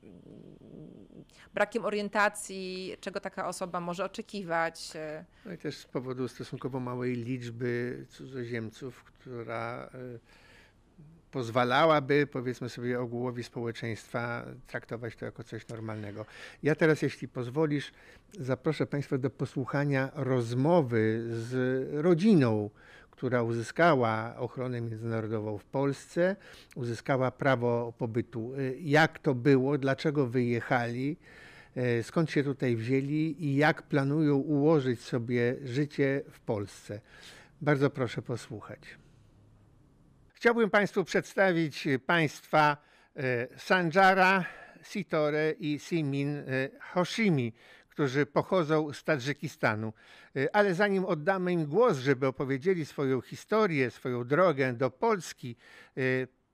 brakiem orientacji, czego taka osoba może oczekiwać. No i też z powodu stosunkowo małej liczby cudzoziemców, która pozwalałaby, powiedzmy sobie, ogółowi społeczeństwa traktować to jako coś normalnego. Ja teraz, jeśli pozwolisz, zaproszę Państwa do posłuchania rozmowy z rodziną, która uzyskała ochronę międzynarodową w Polsce, uzyskała prawo pobytu. Jak to było, dlaczego wyjechali, skąd się tutaj wzięli i jak planują ułożyć sobie życie w Polsce. Bardzo proszę posłuchać. Chciałbym Państwu przedstawić Państwa e, Sanjara Sitore i Simin e, Hoshimi, którzy pochodzą z Tadżykistanu. E, ale zanim oddamy im głos, żeby opowiedzieli swoją historię, swoją drogę do Polski,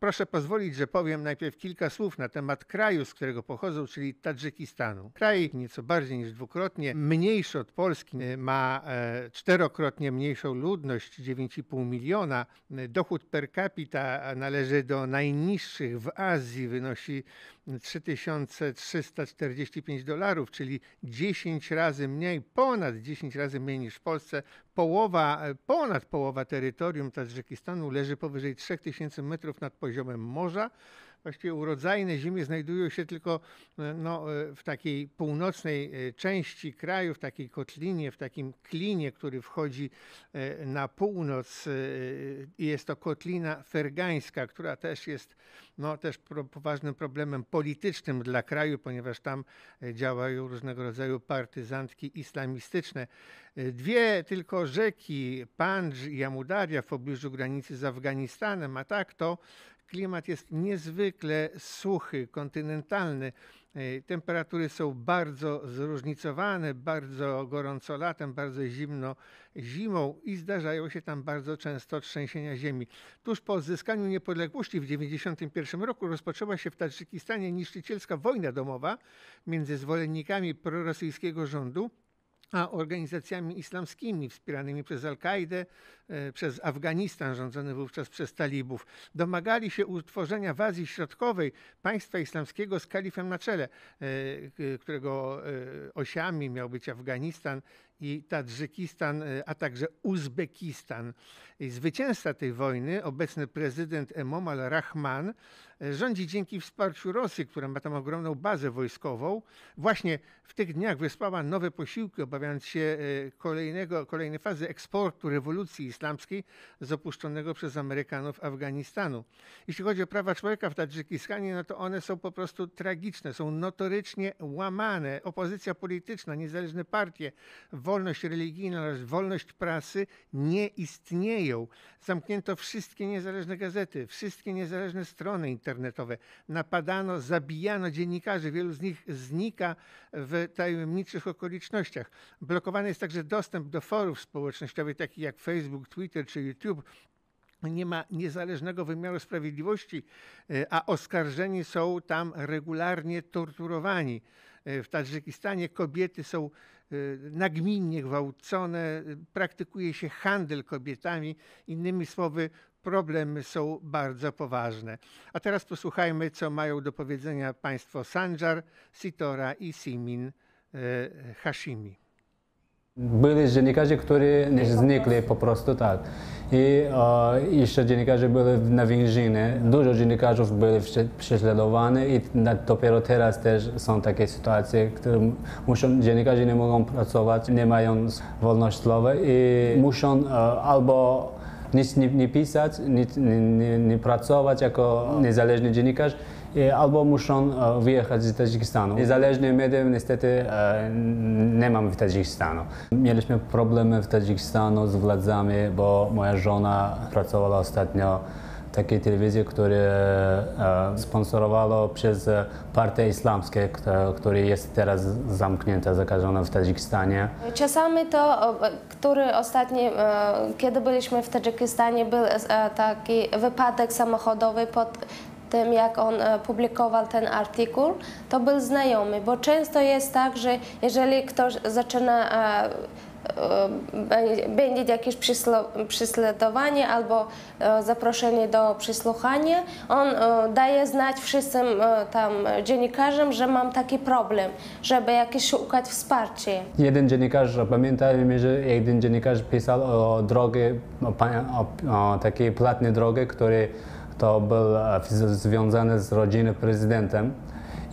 Proszę pozwolić, że powiem najpierw kilka słów na temat kraju, z którego pochodzą, czyli Tadżykistanu. Kraj nieco bardziej niż dwukrotnie mniejszy od Polski, ma e, czterokrotnie mniejszą ludność, 9,5 miliona. Dochód per capita należy do najniższych w Azji, wynosi 3345 dolarów, czyli 10 razy mniej, ponad 10 razy mniej niż w Polsce. Połowa, ponad połowa terytorium Tadżykistanu leży powyżej 3000 metrów nad poziomem morza właściwie urodzajne ziemie znajdują się tylko e, no, e, w takiej północnej e, części kraju, w takiej kotlinie, w takim klinie, który wchodzi na północ. Jest to kotlina fergańska, która też jest no, też poważnym problemem politycznym dla kraju, ponieważ tam działają różnego rodzaju partyzantki islamistyczne. Dwie tylko rzeki, Pandż i Amudaria w pobliżu granicy z Afganistanem, a tak to klimat jest niezwykle suchy, kontynentalny. E, temperatury są bardzo zróżnicowane, bardzo gorąco latem, bardzo zimno zimą i zdarzają się tam bardzo często trzęsienia ziemi. Tuż po odzyskaniu niepodległości w 1991 roku rozpoczęła się w Tadżykistanie niszczycielska wojna domowa między zwolennikami prorosyjskiego rządu a organizacjami islamskimi wspieranymi przez Al-Kaidę, e, przez Afganistan rządzony wówczas przez talibów. Domagali się utworzenia w Azji Środkowej państwa islamskiego z kalifem na czele, e, którego e, osiami miał być Afganistan i Tadżykistan, a także Uzbekistan. Zwycięzca tej wojny, obecny prezydent Emom al-Rahman, rządzi dzięki wsparciu Rosji, która ma tam ogromną bazę wojskową. Właśnie w tych dniach wysłała nowe posiłki, obawiając się e, kolejnego, kolejnej fazy eksportu rewolucji islamskiej z opuszczonego przez Amerykanów Afganistanu. Jeśli chodzi o prawa człowieka w Tadżykistanie, no to one są po prostu tragiczne, są notorycznie łamane. Opozycja polityczna, niezależne partie, wolność religijna oraz wolność prasy nie istnieją. Zamknięto wszystkie niezależne gazety, wszystkie niezależne strony internetowe. Napadano, zabijano dziennikarzy. Wielu z nich znika w tajemniczych okolicznościach. Blokowany jest także dostęp do forów społecznościowych, takich jak Facebook, Twitter czy YouTube nie ma niezależnego wymiaru sprawiedliwości, e, a oskarżeni są tam regularnie torturowani. E, W Tadżykistanie kobiety są e, nagminnie gwałcone, praktykuje się handel kobietami. Innymi słowy, problemy są bardzo poważne. A teraz posłuchajmy, co mają do powiedzenia państwo Sanjar, Sitora i Simin Hashimi. Byli dziennikarze, którzy znikli po prostu tak. I e, jeszcze dziennikarze byli na więzieniu. Dużo dziennikarzy byli prze- prześladowani i dopiero teraz też są takie sytuacje, które muszą, dziennikarze nie mogą pracować, nie mają wolności słowa i muszą e, albo nic nie, nie pisać, nic nie, nie, nie pracować jako niezależny dziennikarz, albo muszą e, wyjechać z Tadżykistanu. Niezależne media niestety e, nie mamy w Tadżykistanu. Mieliśmy problemy w Tadżykistanu z władzami, bo moja żona pracowała ostatnio takiej telewizji, która e, sponsorowała przez partię islamską, która jest teraz zamknięta, zakażona w Tadżykistanie. Czasami to, który ostatni, e, kiedy byliśmy w Tadżykistanie, był taki wypadek samochodowy pod tym, jak on e, publikował ten artykuł, to był znajomy, bo często jest tak, że jeżeli ktoś zaczyna e, e, będzie jakieś prześladowanie albo zaproszenie do przesłuchania, on daje znać wszystkim tam dziennikarzom, że mam taki problem, żeby jakieś szukać wsparcia. Jeden dziennikarz, pamiętam, że jeden dziennikarz pisał o pa- o, o takiej płatnej drogi, który to był e, związany z rodziną prezydentem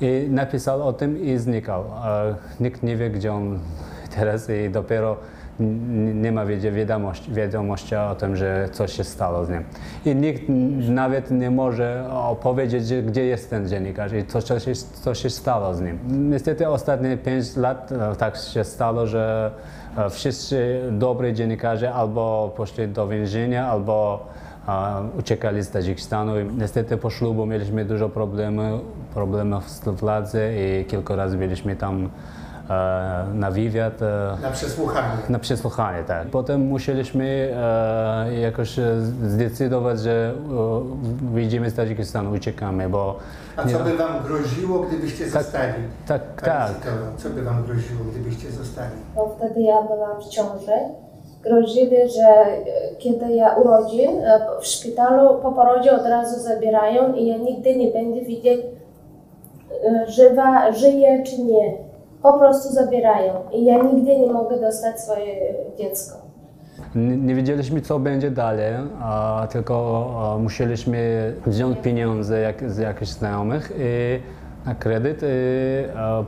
i napisał o tym i znikał. E, Nikt nie wie, gdzie on [LAUGHS] teraz i dopiero nie ma wiadomości, wiadomości o tym, że coś się stało z nim. I nikt nawet nie może opowiedzieć, gdzie jest ten dziennikarz i co, co, się, co się stało z nim. Niestety ostatnie 5 lat e, tak się stało, że wszyscy dobrzy dziennikarze albo poszli do więzienia, albo uciekali z Tadżykistanu. I Niestety po ślubu mieliśmy dużo problemów, problemów z władzą i kilka razy byliśmy tam e, na wywiad. E, Na przesłuchanie. na przesłuchanie, tak. Potem musieliśmy e, jakoś zdecydować, że wyjdziemy z Tadżykistanu, uciekamy, bo... A co by wam groziło, gdybyście zostali? Tak, tak. Sitoro, Co by wam groziło, gdybyście zostali? Bo wtedy ja byłam w ciąży. Grozili, że e, kiedy ja urodzę e, w szpitalu, po porodzie od razu zabierają i ja nigdy nie będę widzieć, e, żywa, żyje czy nie. Po prostu zabierają i ja nigdy nie mogę dostać swoje dziecko. Nie, wiedzieliśmy, co będzie dalej, a tylko musieliśmy wziąć pieniądze jak, z jakichś znajomych i na kredyt i a,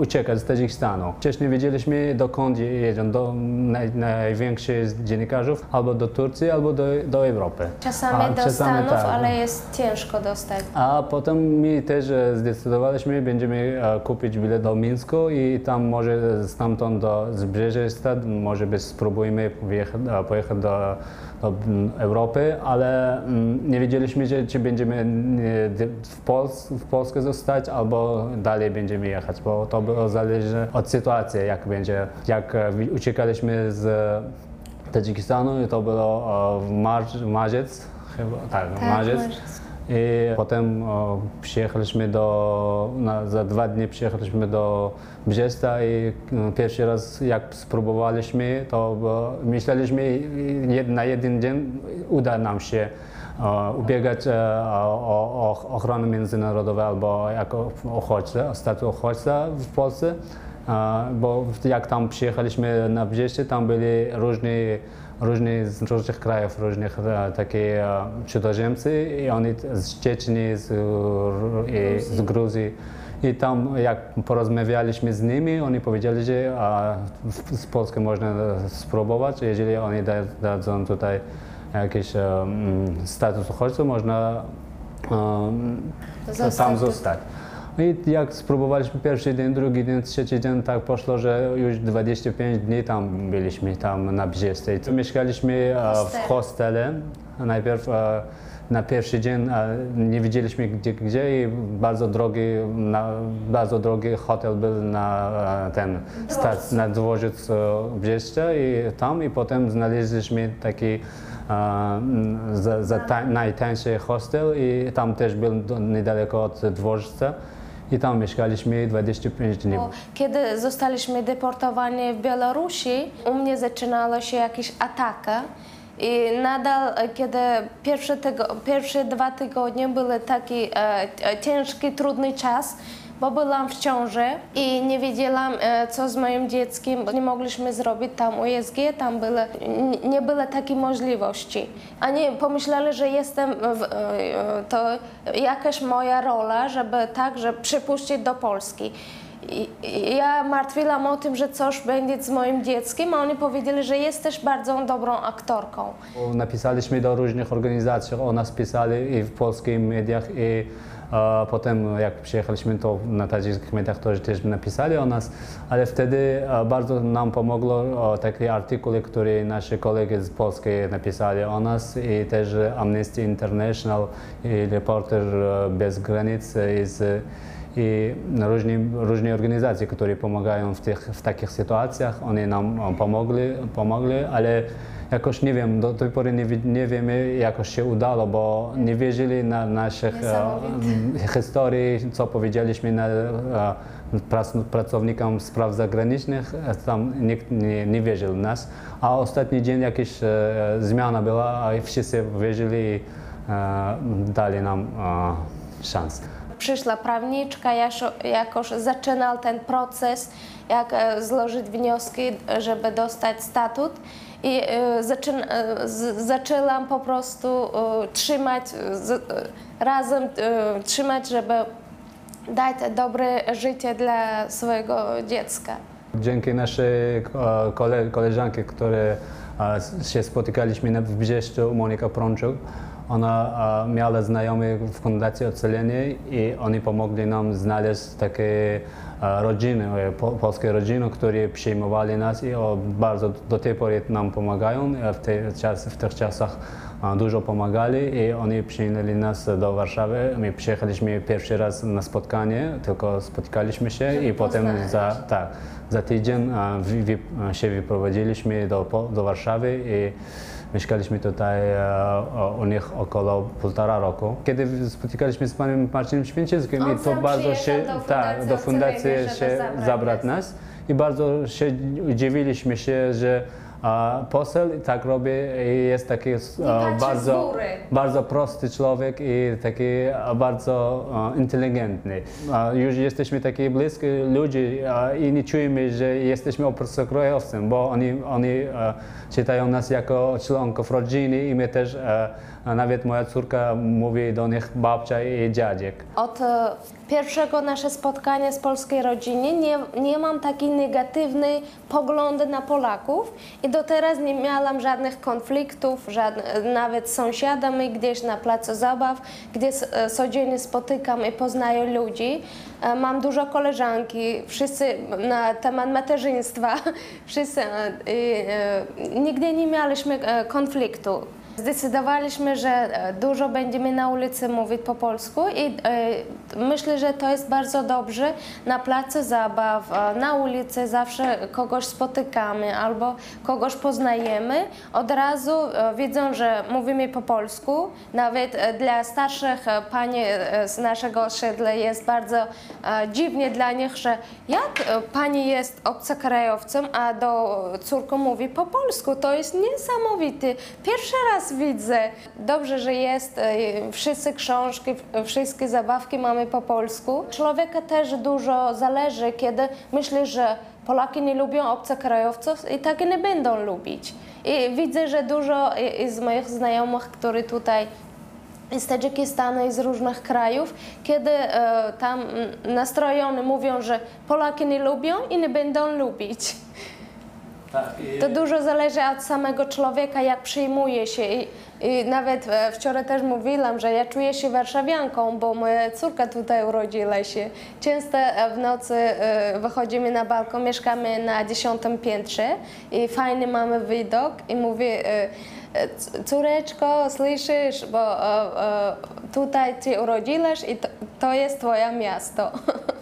uciekać z Tadżykistanu. Wcześniej wiedzieliśmy, dokąd jedziemy, do naj, największych dziennikarzów, albo do Turcji, albo do, do Europy. Czasami A, do czasami Stanów, tak. ale jest ciężko dostać. A potem my też e, zdecydowaliśmy, będziemy e, kupić bilet do Mińsku i tam może stamtąd do Zbrzeży Stad, może by spróbujemy wyjechać, e, pojechać do, do Europy, ale nie wiedzieliśmy, że, czy będziemy w, Pols w Polsce zostać albo dalej będziemy jechać, bo to było zależy od sytuacji, jak będzie. Jak e, uciekaliśmy z Tadżykistanu, to było e, w marz, marzec, chyba, tak, marzec. I potem o, przyjechaliśmy do, na, za dwa dni przyjechaliśmy do Brzesta i mm, pierwszy raz jak spróbowaliśmy, to było, myśleliśmy jed, na jeden dzień uda nam się ubiegać e, o, ochronę międzynarodową albo jako uchodźca, o status uchodźca w Polsce. E, Bo jak tam przyjechaliśmy na Brzeście, tam byli różni różni z różnych krajów, różnych e, takie e, cudzoziemcy i oni z Czeczni, z, z Gruzji. I tam jak porozmawialiśmy z nimi, oni powiedzieli, że z Polski można spróbować, jeżeli oni da, dadzą tutaj jakiś e, mm, status uchodźcy, można Zostać tam tu. zostać. I jak spróbowaliśmy pierwszy dzień, drugi dzień, trzeci dzień, tak poszło, że już 25 dni tam byliśmy, tam na Brzesce. I Mieszkaliśmy e, w Hostel. hostele. Najpierw e, na pierwszy dzień e, nie wiedzieliśmy gdzie, gdzie i bardzo drogi, na, bardzo drogi hotel był na e, ten stac, na dworzec e, Brzeszcze i tam i potem znaleźliśmy taki e, za, za ta, najtańszy hostel i tam też był niedaleko od dworca i tam mieszkaliśmy 25 dni. Kiedy zostaliśmy deportowani w Białorusi, u mnie zaczynała się jakaś ataka. I nadal, e, kiedy pierwsze, tygo, pierwsze dwa tygodnie były taki e, e, ciężki, trudny czas, bo byłam w ciąży i nie wiedziałam, e, co z moim dzieckiem. Nie mogliśmy zrobić tam USG, tam nie było takiej możliwości. Oni pomyśleli, że jestem, w, e, e, to jakaś moja rola, żeby tak, że przypuścić do Polski. Ja martwiłam o tym, że coś będzie z moim dzieckiem, a oni powiedzieli, że jesteś bardzo dobrą aktorką. Napisaliśmy do różnych organizacji, o nas pisali i w polskich mediach i potem jak przyjechaliśmy to na tadżyckich mediach to też napisali o nas, ale wtedy e, bardzo nam pomogło o, takie artykuły, które nasi kolegi z Polski napisali o nas i też Amnesty International i Reporter e, Bez Granic z i różne, różne organizacje, które pomagają w, tych, w takich sytuacjach, one nam e, pomogli, pomogli, ale jakoś nie wiem, do tej pory nie, nie wiemy, jakoś się udało, bo nie wierzyli na naszych e, historii, co powiedzieliśmy na, e, prac, pracownikom spraw zagranicznych, e, tam nikt nie, nie wierzył w nas, a ostatni dzień jakaś zmiana była, a wszyscy wierzyli i dali nam szansę. Przyszła prawniczka, jakoś zaczynał ten proces, jak złożyć wnioski, żeby dostać statut. I e, zaczyn, e, z, zaczęłam po prostu e, trzymać, razem trzymać, żeby dać dobre życie dla swojego dziecka. Dzięki naszej kole, koleżanki, które się spotykaliśmy w Brzeszczu, Monika Prączuk, ona miała znajomych w Fundacji Ocalenie i oni pomogli nam znaleźć takie rodziny, e, po, polskie rodziny, które przyjmowali nas i bardzo do tej pory nam pomagają. E, W, tej czas, w tych czasach e, dużo pomagali i oni przyjęli nas do Warszawy. My przyjechaliśmy pierwszy raz na spotkanie, tylko spotykaliśmy się i potem poznać. za, tak, za tydzień e, się wyprowadziliśmy do, do Warszawy i mieszkaliśmy tutaj e, u nich około półtora roku. Kiedy spotykaliśmy z panem Marcinem Święcickim On i to bardzo się, do tak, Fundacji do fundacji się zabrać nas i bardzo się dziwiliśmy się, że a, poseł tak robi i jest taki e, bardzo, bardzo prosty człowiek i taki e, bardzo e, inteligentny. Już jesteśmy taki bliscy ludzi i nie czujemy, że jesteśmy obcokrajowcem, bo oni, oni czytają nas jako członków rodziny i my też, nawet moja córka mówi do nich babcia i dziadek. Od pierwszego naszego spotkania z polskiej rodziny nie, nie mam takiej negatywnej poglądy na Polaków i do teraz nie miałam żadnych konfliktów, żadnych, nawet z sąsiadami gdzieś na placu zabaw, gdzie codziennie spotykam i poznaję ludzi. E, Mam dużo koleżanki, wszyscy na temat macierzyństwa, [LAUGHS] wszyscy e, e, nigdy nie mieliśmy konfliktu. Zdecydowaliśmy, że e, dużo będziemy na ulicy mówić po polsku i e, myślę, że to jest bardzo dobrze. Na placu zabaw, e, na ulicy zawsze kogoś spotykamy albo kogoś poznajemy. Od razu wiedzą, że mówimy po polsku. Nawet dla starszych pani z naszego osiedla jest bardzo dziwnie dla nich, że jak pani jest obcokrajowcem, a do córką mówi po polsku. To jest niesamowite. Pierwszy raz widzę. Dobrze, że jest. e, Wszystkie książki, wszystkie zabawki mamy po polsku. Człowieka też dużo zależy, kiedy myśli, że Polaki nie lubią obcokrajowców i tak nie będą lubić. I widzę, że dużo z moich znajomych, którzy tutaj z Tadżykistanu i z różnych krajów, kiedy e, tam nastrojone mówią, że Polaki nie lubią i nie będą lubić. To dużo zależy od samego człowieka, jak przyjmuje się. I, i nawet e, wczoraj też mówiłam, że ja czuję się warszawianką, bo moja córka tutaj urodziła się. Często e, w nocy e, wychodzimy na balkon, mieszkamy na dziesiątym piętrze i fajny mamy widok i mówię, córeczko, słyszysz, bo tutaj cię urodziłaś i to, to jest twoje miasto. [LAUGHS]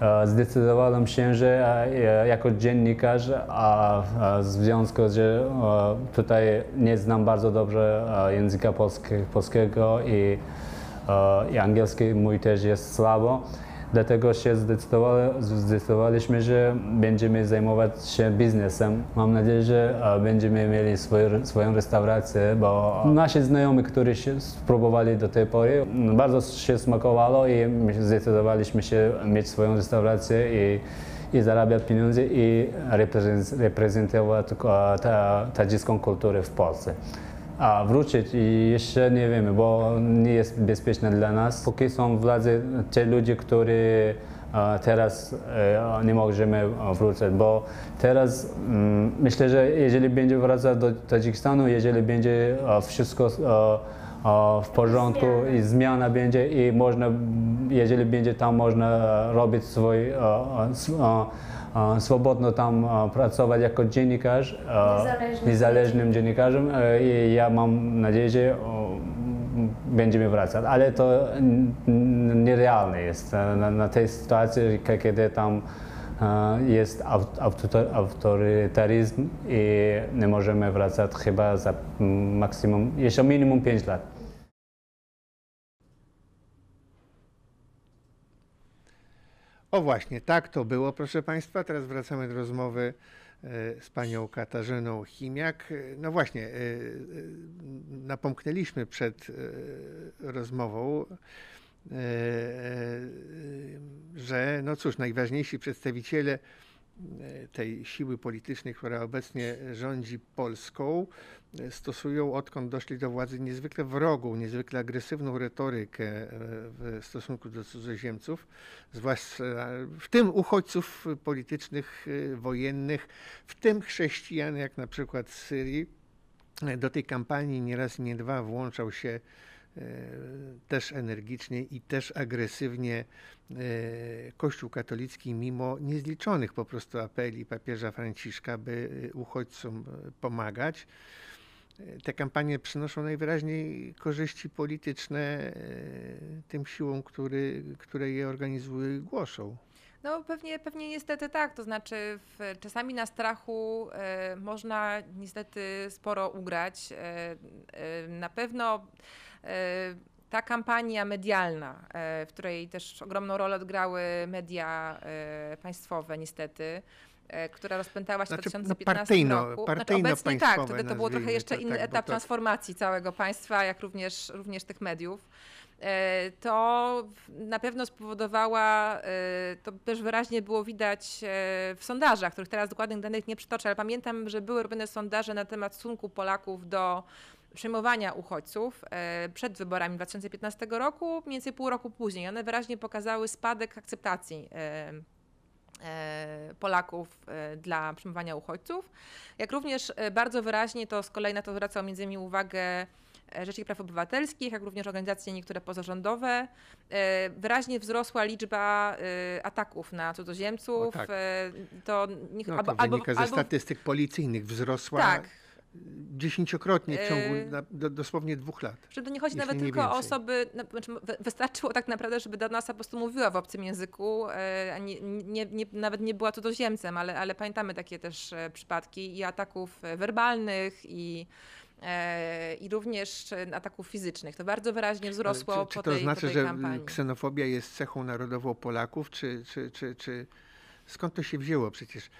E, Zdecydowałem się, że e, jako dziennikarz, a w związku że e, tutaj nie znam bardzo dobrze języka polskie, polskiego i, i angielski mój też jest słabo, dlatego się zdecydowali, zdecydowaliśmy, że będziemy zajmować się biznesem. Mam nadzieję, że e, będziemy mieli swoją restaurację, bo nasi znajomi, którzy się spróbowali do tej pory, bardzo się smakowało i my zdecydowaliśmy się mieć swoją restaurację i, i zarabiać pieniądze i reprezent- reprezentować e, ta, tadzicką kulturę w Polsce. A wrócić i jeszcze nie wiemy, bo nie jest bezpieczne dla nas. Póki są władze, ci ludzie, którzy e, teraz e, nie możemy e, wrócić, bo teraz mm, myślę, że jeżeli będzie wracać do Tadżykistanu, jeżeli będzie wszystko w porządku i zmiana będzie i można, jeżeli będzie tam można robić swój, swobodno tam pracować jako dziennikarz, e, Niezależny niezależnym dziennikarzem e, i ja mam nadzieję, że będziemy wracać, ale to nierealne jest e, na, na tej sytuacji, kiedy tam e, jest autorytaryzm i nie możemy wracać chyba za maksimum, jeszcze minimum 5 lat. O właśnie, tak to było, proszę Państwa. Teraz wracamy do rozmowy e, z panią Katarzyną Chimiak. E, No właśnie, e, napomknęliśmy przed rozmową, że no cóż, najważniejsi przedstawiciele tej siły politycznej, która obecnie rządzi Polską, e, stosują, odkąd doszli do władzy, niezwykle wrogą, niezwykle agresywną retorykę e, w stosunku do cudzoziemców, zwłaszcza w tym uchodźców politycznych, e, wojennych, w tym chrześcijan, jak na przykład z Syrii. E, Do tej kampanii nie raz, nie dwa włączał się e, też energicznie i też agresywnie e, Kościół katolicki, mimo niezliczonych po prostu apeli papieża Franciszka, by e, uchodźcom e, pomagać. E, Te kampanie przynoszą najwyraźniej korzyści polityczne e, tym siłom, który, które je organizują i głoszą. No pewnie, pewnie niestety tak, to znaczy w, czasami na strachu e, można niestety sporo ugrać. E, e, na pewno e, ta kampania medialna, e, w której też ogromną rolę odgrały media e, państwowe niestety, e, która rozpętała się Znaczy, w no, 2015 partyjno- roku. partyjno obecnie tak, wtedy to było trochę jeszcze to inny tak, etap to- transformacji całego państwa, jak również, również tych mediów e, to na pewno spowodowała, e, to też wyraźnie było widać e, w sondażach, których teraz dokładnych danych nie przytoczę, ale pamiętam, że były robione sondaże na temat stosunku Polaków do przyjmowania uchodźców e, przed wyborami 2015 roku, mniej więcej pół roku później. One wyraźnie pokazały spadek akceptacji e, e, Polaków dla przyjmowania uchodźców. Jak również bardzo wyraźnie to z kolei na to zwracał między innymi uwagę Rzecznik Praw Obywatelskich, jak również organizacje niektóre pozarządowe. Wyraźnie wzrosła liczba ataków na cudzoziemców. O, tak. To, niech, No, to albo, albo, wynika ze albo, statystyk policyjnych. Wzrosła tak, dziesięciokrotnie w ciągu Yy, na, do, dosłownie dwóch lat. Że to nie chodzi nawet nie tylko o więcej. osoby, na, znaczy wy- wystarczyło tak naprawdę, żeby dana osoba po prostu mówiła w obcym języku, a nie, nie, nie, nawet nie była cudzoziemcem, ale, ale pamiętamy takie też e, przypadki i ataków e, werbalnych i e, i również ataków fizycznych. To bardzo wyraźnie wzrosło czy, czy po to tej, znaczy, po tej że kampanii. ksenofobia jest cechą narodową Polaków, czy, czy, czy, czy skąd to się wzięło? Przecież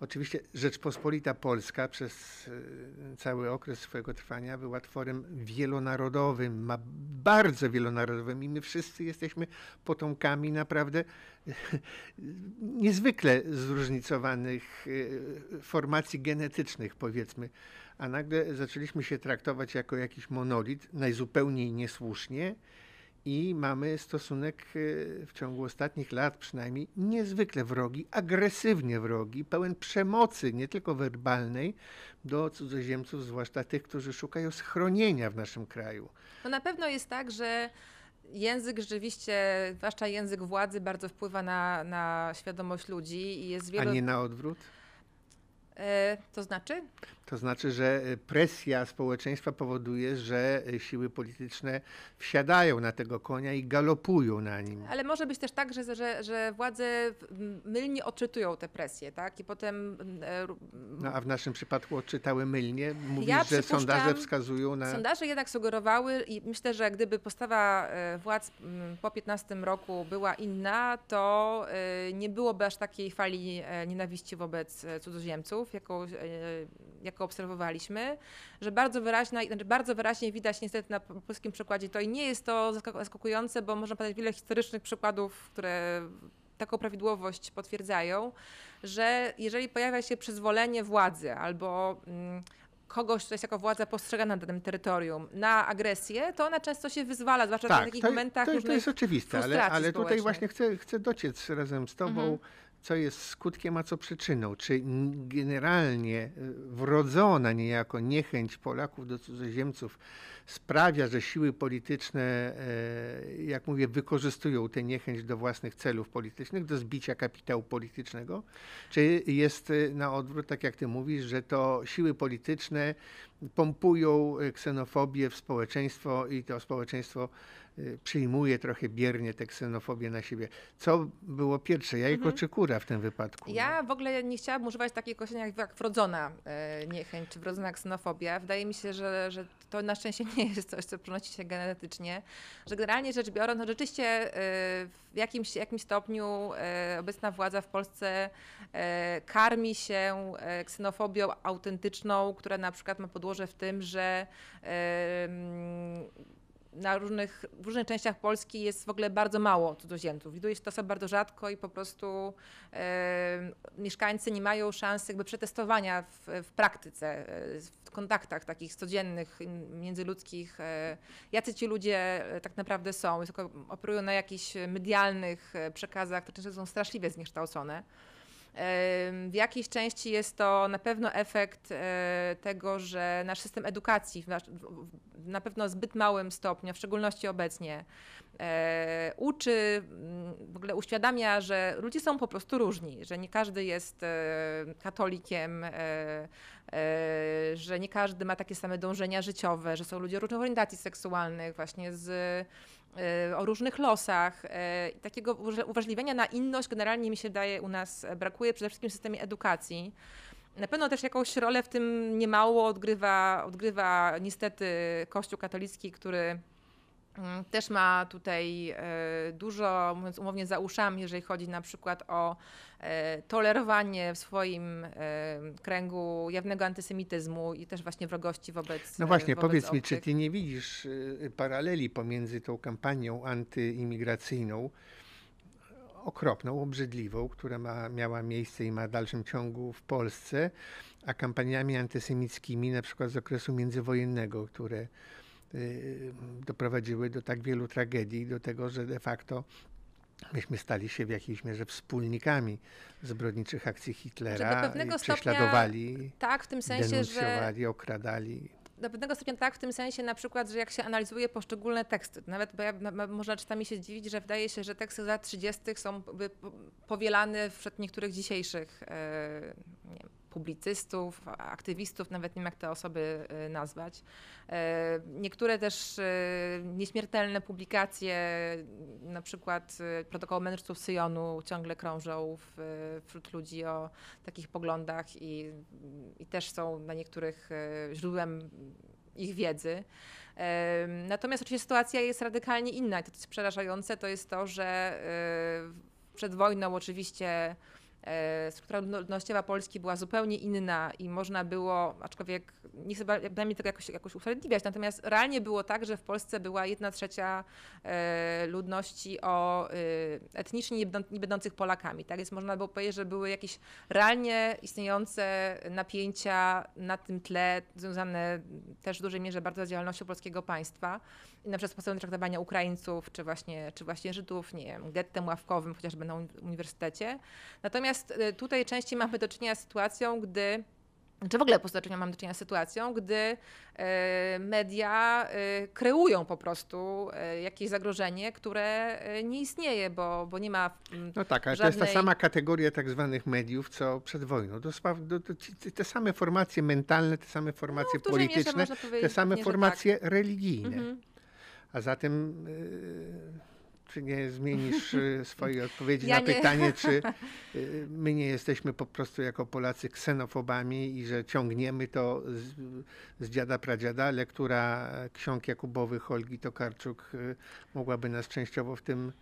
oczywiście Rzeczpospolita Polska przez e, cały okres swojego trwania była tworem wielonarodowym, ma bardzo wielonarodowym i my wszyscy jesteśmy potomkami naprawdę niezwykle zróżnicowanych e, formacji genetycznych, powiedzmy. A nagle zaczęliśmy się traktować jako jakiś monolit, najzupełniej niesłusznie. I mamy stosunek e, w ciągu ostatnich lat przynajmniej niezwykle wrogi, agresywnie wrogi, pełen przemocy, nie tylko werbalnej, do cudzoziemców, zwłaszcza tych, którzy szukają schronienia w naszym kraju. No na pewno jest tak, że język rzeczywiście, zwłaszcza język władzy, bardzo wpływa na, na świadomość ludzi i jest A wiele. nie na odwrót? E, to znaczy? To znaczy, że e, presja społeczeństwa powoduje, że e, siły polityczne wsiadają na tego konia i galopują na nim. Ale może być też tak, że, że, że władze mylnie odczytują te presje, tak? I potem No, a w naszym przypadku odczytały mylnie. Mówisz, Ja że sondaże wskazują na... Sondaże jednak sugerowały i myślę, że gdyby postawa władz po 15 roku była inna, to nie byłoby aż takiej fali nienawiści wobec e, jaką, e, jaką obserwowaliśmy, że bardzo wyraźnie, znaczy bardzo wyraźnie widać niestety na polskim przykładzie to i nie jest to zaskak- zaskakujące, bo można podać wiele historycznych przykładów, które taką prawidłowość potwierdzają, że jeżeli pojawia się przyzwolenie władzy albo mm, kogoś, kto jest jako władza postrzegana na danym terytorium, na agresję, to ona często się wyzwala, zwłaszcza w Tak, takich to, momentach to, to jest oczywiste, ale, ale tutaj właśnie chcę, chcę dociec razem z Tobą, Mhm. Co jest skutkiem, a co przyczyną. Czy generalnie y, wrodzona niejako niechęć Polaków do cudzoziemców sprawia, że siły polityczne, e, jak mówię, wykorzystują tę niechęć do własnych celów politycznych, do zbicia kapitału politycznego? Czy jest y, na odwrót, tak jak Ty mówisz, że to siły polityczne pompują y, ksenofobię w społeczeństwo i to społeczeństwo przyjmuje trochę biernie tę ksenofobię na siebie. Co było pierwsze, jajko czy kura w tym wypadku? Mhm. Ja w ogóle nie chciałabym używać takiego określenia jak, wrodzona e, niechęć czy wrodzona ksenofobia. Wydaje mi się, że, że to na szczęście nie jest coś, co przenosi się genetycznie. Że generalnie rzecz biorąc, no rzeczywiście e, w jakimś, jakimś stopniu e, obecna władza w Polsce karmi się ksenofobią autentyczną, która na przykład ma podłoże w tym, że na różnych, w różnych częściach Polski jest w ogóle bardzo mało cudzoziemców. Widuje się to sobie bardzo rzadko i po prostu mieszkańcy nie mają szansy jakby przetestowania w, w praktyce, e, w kontaktach takich codziennych, międzyludzkich, e, jacy ci ludzie e, tak naprawdę są. Tylko operują na jakichś medialnych przekazach, które często są straszliwie zniekształcone. W jakiejś części jest to na pewno efekt e, tego, że nasz system edukacji w na pewno zbyt małym stopniu, w szczególności obecnie, e, uczy, mm, w ogóle uświadamia, że ludzie są po prostu różni, że nie każdy jest e, katolikiem, że nie każdy ma takie same dążenia życiowe, że są ludzie różnych orientacji seksualnych, właśnie z o różnych losach. e, Takiego uważ- uwrażliwienia na inność generalnie mi się daje u nas e, brakuje przede wszystkim w systemie edukacji. Na pewno też jakąś rolę w tym niemało odgrywa, odgrywa niestety Kościół katolicki, który też ma tutaj e, dużo, mówiąc umownie, za uszami, jeżeli chodzi na przykład o e, tolerowanie w swoim e, kręgu jawnego antysemityzmu i też właśnie wrogości wobec No właśnie, wobec powiedz mi, czy obcych. ty nie widzisz paraleli pomiędzy tą kampanią antyimigracyjną, okropną, obrzydliwą, która ma, miała miejsce i ma w dalszym ciągu w Polsce, a kampaniami antysemickimi na przykład z okresu międzywojennego, które doprowadziły do tak wielu tragedii, do tego, że de facto myśmy stali się w jakiejś mierze wspólnikami zbrodniczych akcji Hitlera, do pewnego i stopnia prześladowali, Tak, w tym sensie, że okradali. do pewnego stopnia tak, w tym sensie na przykład, że jak się analizuje poszczególne teksty, nawet bo ja, na- na- można się zdziwić, że wydaje się, że teksty z lat 30. są po- powielane wśród niektórych dzisiejszych e, nie wiem, publicystów, aktywistów, nawet nie wiem jak te osoby e, nazwać. E, Niektóre też e, nieśmiertelne publikacje, na przykład e, protokoł mędrców Syjonu ciągle krążą wśród ludzi o takich poglądach i, i też są na niektórych e, źródłem ich wiedzy. Em, Natomiast oczywiście sytuacja jest radykalnie inna i to, co jest przerażające, to jest to, że e, przed wojną oczywiście e, struktura ludnościowa Polski była zupełnie inna i można było, aczkolwiek nie chcę bynajmniej tego jakoś, jakoś usprawiedliwiać, natomiast realnie było tak, że w Polsce była jedna trzecia e, ludności o etnicznie nie będących Polakami. Tak więc można było powiedzieć, że były jakieś realnie istniejące napięcia na tym tle, związane też w dużej mierze bardzo z działalnością polskiego państwa na przykład sposobem traktowania Ukraińców, czy właśnie, czy właśnie Żydów, nie wiem, gettem ławkowym, chociażby na uniwersytecie. Natomiast y, tutaj częściej mamy do czynienia z sytuacją, gdy czy w ogóle po prostu mam do czynienia z sytuacją, gdy e, media e, kreują po prostu jakieś zagrożenie, które nie istnieje, bo, bo nie ma. No tak, ale żadnej... to jest ta sama kategoria tak zwanych mediów, co przed wojną. To, to, te same formacje mentalne, te same formacje no, polityczne, te same formacje tak. religijne. Mhm. A zatem czy nie zmienisz y, [LAUGHS] swojej odpowiedzi ja na nie. pytanie, czy y, [LAUGHS] my nie jesteśmy po prostu jako Polacy ksenofobami i że ciągniemy to z, z dziada pradziada. Lektura ksiąg Jakubowych Olgi Tokarczuk y, mogłaby nas częściowo w tym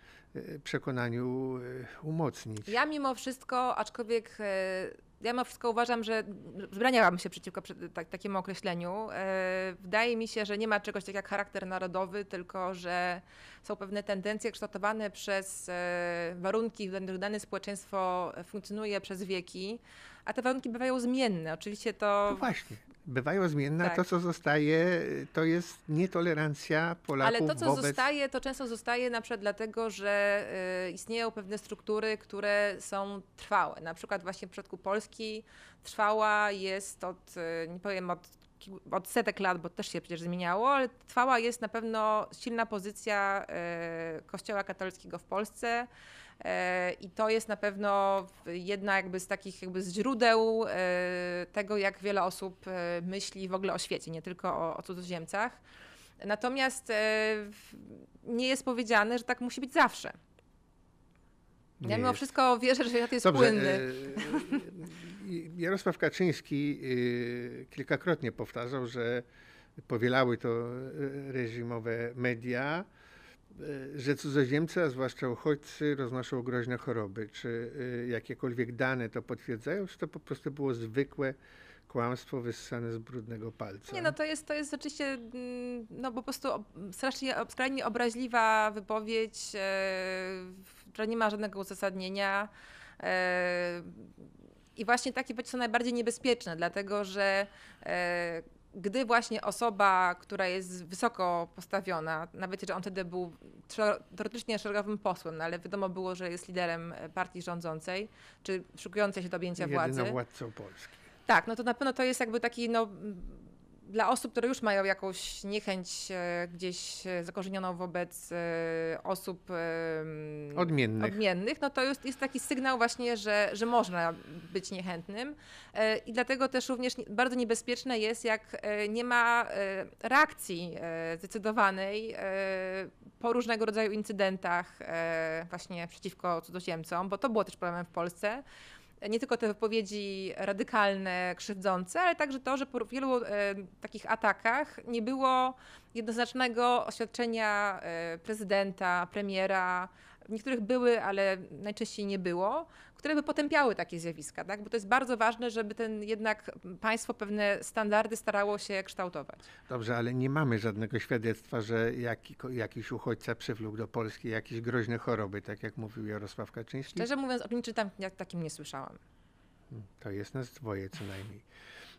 przekonaniu umocnić. Ja mimo wszystko, aczkolwiek ja mimo wszystko uważam, że zbraniałam się przeciwko tak, takiemu określeniu. E, wydaje mi się, że nie ma czegoś takiego jak charakter narodowy, tylko że są pewne tendencje kształtowane przez e, warunki, w których dane społeczeństwo funkcjonuje przez wieki, a te warunki bywają zmienne. Oczywiście to. No właśnie. Bywają zmienne, tak. a to, co zostaje, to jest nietolerancja Polaków Ale to, co wobec... zostaje, to często zostaje na przykład dlatego, że y, istnieją pewne struktury, które są trwałe. Na przykład właśnie w przypadku Polski trwała jest od, y, nie powiem od od setek lat, bo też się przecież zmieniało, ale trwała jest na pewno silna pozycja y, Kościoła katolickiego w Polsce. E, I to jest na pewno jedna jakby z takich jakby z źródeł e, tego, jak wiele osób e, myśli w ogóle o świecie, nie tylko o, o cudzoziemcach. Natomiast nie jest powiedziane, że tak musi być zawsze. Nie ja mimo jest. wszystko wierzę, że świat jest Dobrze, płynny. Jarosław Kaczyński kilkakrotnie powtarzał, że powielały to reżimowe media, że cudzoziemcy, a zwłaszcza uchodźcy, roznoszą groźne choroby. Czy e, jakiekolwiek dane to potwierdzają, czy to po prostu było zwykłe kłamstwo wyssane z brudnego palca? Nie, no to jest, to jest rzeczywiście mm, no po prostu strasznie, skrajnie obraźliwa wypowiedź, e, która nie ma żadnego uzasadnienia. I właśnie takie są najbardziej niebezpieczne, dlatego że gdy właśnie osoba, która jest wysoko postawiona, nawet jeżeli on wtedy był teoretycznie szeregowym posłem, no ale wiadomo było, że jest liderem partii rządzącej, czy szukującej się do objęcia władzy. Władcą Polski. Tak, no to na pewno to jest jakby taki no, dla osób, które już mają jakąś niechęć e, gdzieś e, zakorzenioną wobec e, osób odmiennych, odmiennych no to jest, jest taki sygnał właśnie, że, że można być niechętnym. I dlatego też również bardzo niebezpieczne jest, jak nie ma reakcji zdecydowanej po różnego rodzaju incydentach właśnie przeciwko cudzoziemcom, bo to było też problemem w Polsce nie tylko te wypowiedzi radykalne, krzywdzące, ale także to, że po wielu e, takich atakach nie było jednoznacznego oświadczenia e, prezydenta, premiera, w niektórych były, ale najczęściej nie było, które by potępiały takie zjawiska, tak? bo to jest bardzo ważne, żeby ten jednak państwo pewne standardy starało się kształtować. Dobrze, ale nie mamy żadnego świadectwa, że jaki, jakiś uchodźca przywlókł do Polski jakieś groźne choroby, tak jak mówił Jarosław Kaczyński? Szczerze mówiąc, o niczym tam, jak takim nie słyszałam. To jest nas dwoje co najmniej.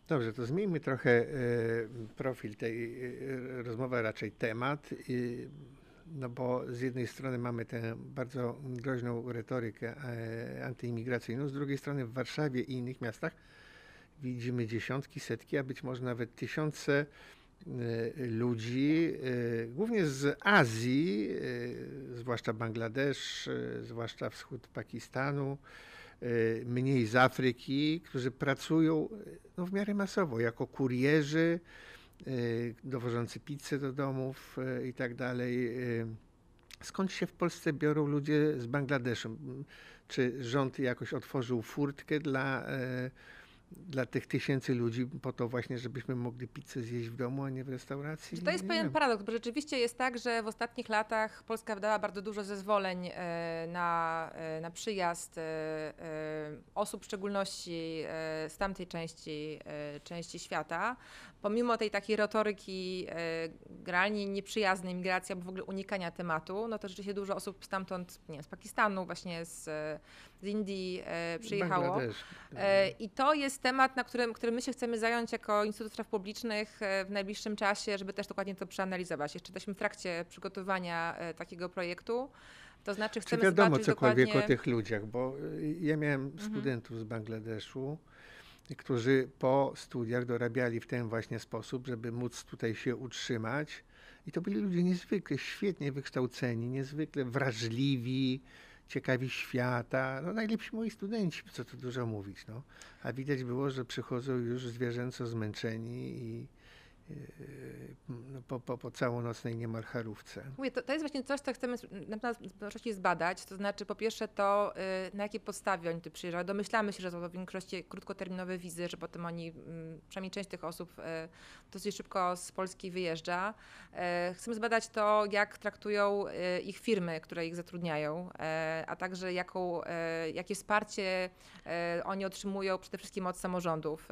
Dobrze, to zmieńmy trochę e, profil tej e, rozmowy, raczej temat. No bo z jednej strony mamy tę bardzo groźną retorykę e, antyimigracyjną, z drugiej strony w Warszawie i innych miastach widzimy dziesiątki, setki, a być może nawet tysiące e, ludzi, e, głównie z Azji, zwłaszcza Bangladesz, zwłaszcza wschód Pakistanu, mniej z Afryki, którzy pracują no, w miarę masowo jako kurierzy, dowożący pizzę do domów y, i tak dalej. Y, skąd się w Polsce biorą ludzie z Bangladeszu? Czy rząd jakoś otworzył furtkę dla dla tych tysięcy ludzi po to właśnie, żebyśmy mogli pizzę zjeść w domu, a nie w restauracji. To jest Nie pewien paradoks, bo rzeczywiście jest tak, że w ostatnich latach Polska wydała bardzo dużo zezwoleń na, na przyjazd osób, w szczególności z tamtej części, części świata. Pomimo tej takiej retoryki e, realnie nieprzyjaznej migracji, albo w ogóle unikania tematu, no to rzeczywiście dużo osób stamtąd, nie wiem, z Pakistanu, właśnie z, z Indii e, przyjechało. E, I to jest temat, na którym, którym my się chcemy zająć jako Instytut Spraw Publicznych w najbliższym czasie, żeby też dokładnie to przeanalizować. Jeszcze jesteśmy w trakcie przygotowania takiego projektu. To znaczy Czy chcemy wiadomo zobaczyć cokolwiek dokładnie... o tych ludziach, bo ja miałem Mhm. studentów z Bangladeszu, którzy po studiach dorabiali w ten właśnie sposób, żeby móc tutaj się utrzymać. I to byli ludzie niezwykle świetnie wykształceni, niezwykle wrażliwi, ciekawi świata. No najlepsi moi studenci, co tu dużo mówić. No. A widać było, że przychodzą już zwierzęco zmęczeni i po, po, po całonocnej niemal charówce. Mówię, to, to jest właśnie coś, co chcemy na pewno zbadać. To znaczy, po pierwsze, to y, na jakiej podstawie oni tu przyjeżdżają. Domyślamy się, że są to w większości krótkoterminowe wizy, że potem oni, mm, przynajmniej część tych osób, y, dosyć szybko z Polski wyjeżdża. E, Chcemy zbadać to, jak traktują y, ich firmy, które ich zatrudniają, a także jaką, jakie wsparcie oni otrzymują przede wszystkim od samorządów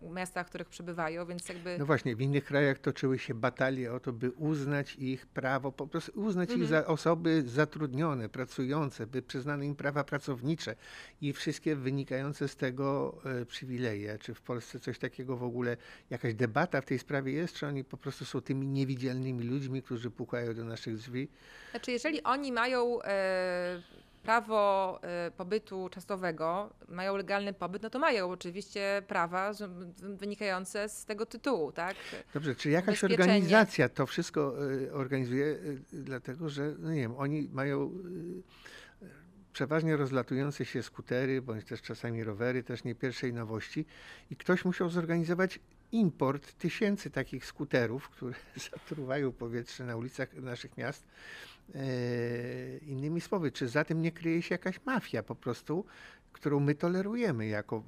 w miastach, w których przebywają, więc jakby... No właśnie, w innych krajach toczyły się batalie o to, by uznać ich prawo, po prostu uznać Mhm. ich za osoby zatrudnione, pracujące, by przyznano im prawa pracownicze i wszystkie wynikające z tego e, przywileje. Czy w Polsce coś takiego w ogóle, jakaś debata w tej sprawie jest, czy oni po prostu są tymi niewidzialnymi ludźmi, którzy pukają do naszych drzwi? Znaczy, jeżeli oni mają e, prawo e, pobytu czasowego, mają legalny pobyt, no to mają oczywiście prawa wynikające z tego tytułu, tak? Dobrze, czy jakaś organizacja to wszystko e, organizuje, e, dlatego że, no nie wiem, oni mają przeważnie rozlatujące się skutery, bądź też czasami rowery, też nie pierwszej nowości i ktoś musiał zorganizować import tysięcy takich skuterów, które [LAUGHS] zatruwają powietrze na ulicach naszych miast. E, innymi słowy, czy za tym nie kryje się jakaś mafia po prostu, którą my tolerujemy jako,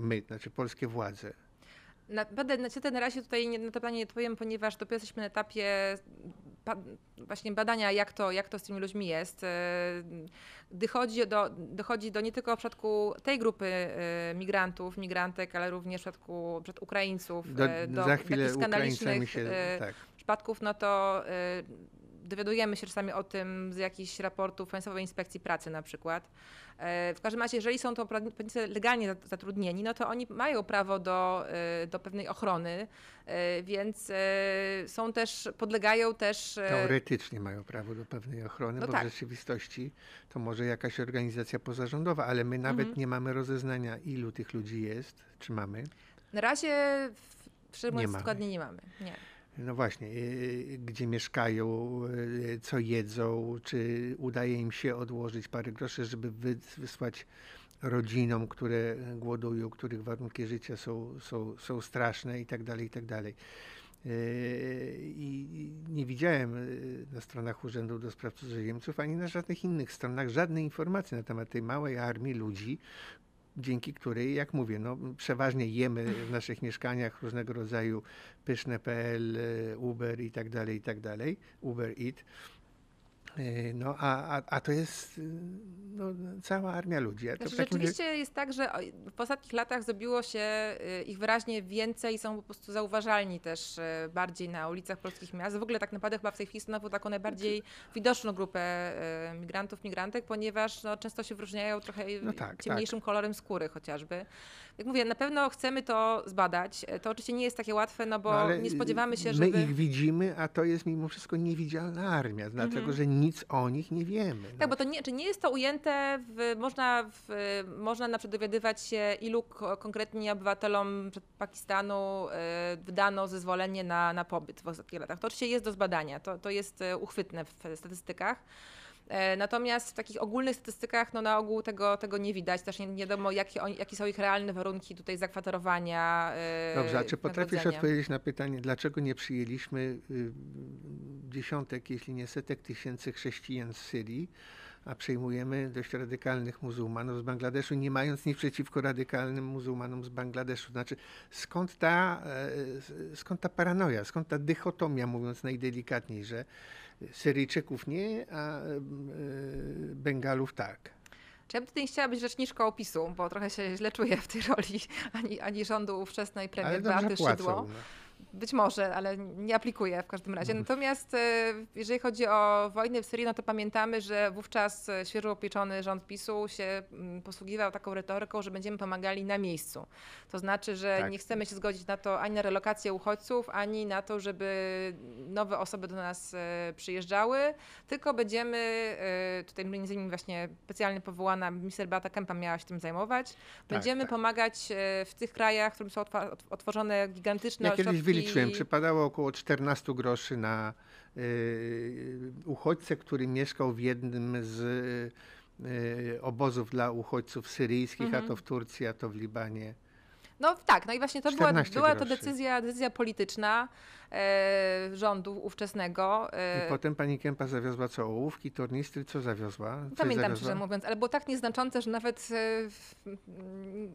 my, znaczy polskie władze? Naprawdę niestety na razie tutaj nie, na to pytanie nie odpowiem, ponieważ dopiero jesteśmy na etapie ba, właśnie badania, jak to, jak to z tymi ludźmi jest. E, Dochodzi do, dochodzi do nie tylko w przypadku tej grupy e, migrantów, migrantek, ale również w przypadku przed Ukraińców, Do, do za chwilę takich skandalicznych się, tak. przypadków, no to dowiadujemy się czasami o tym z jakichś raportów Państwowej Inspekcji Pracy na przykład. E, W każdym razie, jeżeli są to pracownicy legalnie zat- zatrudnieni, no to oni mają prawo do, y, do pewnej ochrony, y, więc są też, podlegają też... Teoretycznie mają prawo do pewnej ochrony, No bo tak. w rzeczywistości to może jakaś organizacja pozarządowa, ale my nawet Mhm. nie mamy rozeznania, ilu tych ludzi jest, czy mamy. Na razie, w- szczerze Nie mamy. dokładnie nie mamy. Nie. No właśnie, yy, gdzie mieszkają, yy, co jedzą, czy udaje im się odłożyć parę groszy, żeby wy- wysłać rodzinom, które głodują, których warunki życia są, są, są straszne i tak dalej, i tak. Yy, I nie widziałem na stronach Urzędu do Spraw Cudzoziemców ani na żadnych innych stronach żadnej informacji na temat tej małej armii ludzi, dzięki której, jak mówię, no, przeważnie jemy w naszych mieszkaniach różnego rodzaju pyszne PL, e, Uber i tak dalej, i tak dalej, Uber Eat. E, No, a, a, a to jest y, no, cała armia ludzi. To Znaczy, rzeczywiście jest tak, że w ostatnich latach zrobiło się y, ich wyraźnie więcej i są po prostu zauważalni też y, bardziej na ulicach polskich miast. W ogóle tak naprawdę chyba w tej chwili stanowią taką najbardziej widoczną grupę y, migrantów, migrantek, ponieważ no, często się wyróżniają trochę No tak, ciemniejszym kolorem skóry chociażby. Jak mówię, na pewno chcemy to zbadać. To oczywiście nie jest takie łatwe, no bo No, nie spodziewamy się, my żeby... ich widzimy, a to jest mimo wszystko niewidzialna armia, dlatego że nic o nich nie wiemy. Tak, no. bo to nie, czy nie jest to ujęte, w, można, w, można na dowiadywać się, ilu ko- konkretnie obywatelom Pakistanu e, wydano zezwolenie na, na pobyt w ostatnich latach. To oczywiście jest do zbadania, to, to jest e, uchwytne w statystykach. E, Natomiast w takich ogólnych statystykach no na ogół tego, tego nie widać. Też nie, nie wiadomo, jakie, oni, jakie są ich realne warunki tutaj zakwaterowania. e, Dobrze, a czy potrafisz odpowiedzieć na pytanie, dlaczego nie przyjęliśmy y, dziesiątek, jeśli nie setek tysięcy chrześcijan z Syrii, a przejmujemy dość radykalnych muzułmanów z Bangladeszu, nie mając nic przeciwko radykalnym muzułmanom z Bangladeszu. Znaczy, skąd ta, e, skąd ta paranoja, skąd ta dychotomia, mówiąc najdelikatniej, że Syryjczyków nie, a e, Bengalów tak. Czy ja bym tutaj nie chciała być rzeczniczką opisu, bo trochę się źle czuję w tej roli, ani, ani rządu ówczesnej premier Beaty. Szydło. No. Być może, ale nie aplikuję w każdym razie. Mhm. Natomiast e, jeżeli chodzi o wojnę w Syrii, no to pamiętamy, że wówczas e, świeżo upieczony rząd PiSu się mm, posługiwał taką retoryką, że będziemy pomagali na miejscu. To znaczy, że Tak. nie chcemy się zgodzić na to ani na relokację uchodźców, ani na to, żeby nowe osoby do nas e, przyjeżdżały, tylko będziemy, tutaj między innymi właśnie specjalnie powołana minister Beata Kempa miała się tym zajmować, będziemy tak. pomagać e, w tych krajach, w którym są otworzone gigantyczne Ja ośrodki wyliczyłem, przypadało około 14 groszy na y, uchodźcę, który mieszkał w jednym z y, obozów dla uchodźców syryjskich, Mhm. a to w Turcji, a to w Libanie. No tak, no i właśnie to była, 14 była to decyzja, decyzja polityczna e, rządu ówczesnego. E, I potem pani Kępa zawiozła co, ołówki, tornistry, co zawiozła? Coś Pamiętam zawiozła? szczerze mówiąc, ale było tak nieznaczące, że nawet e, w,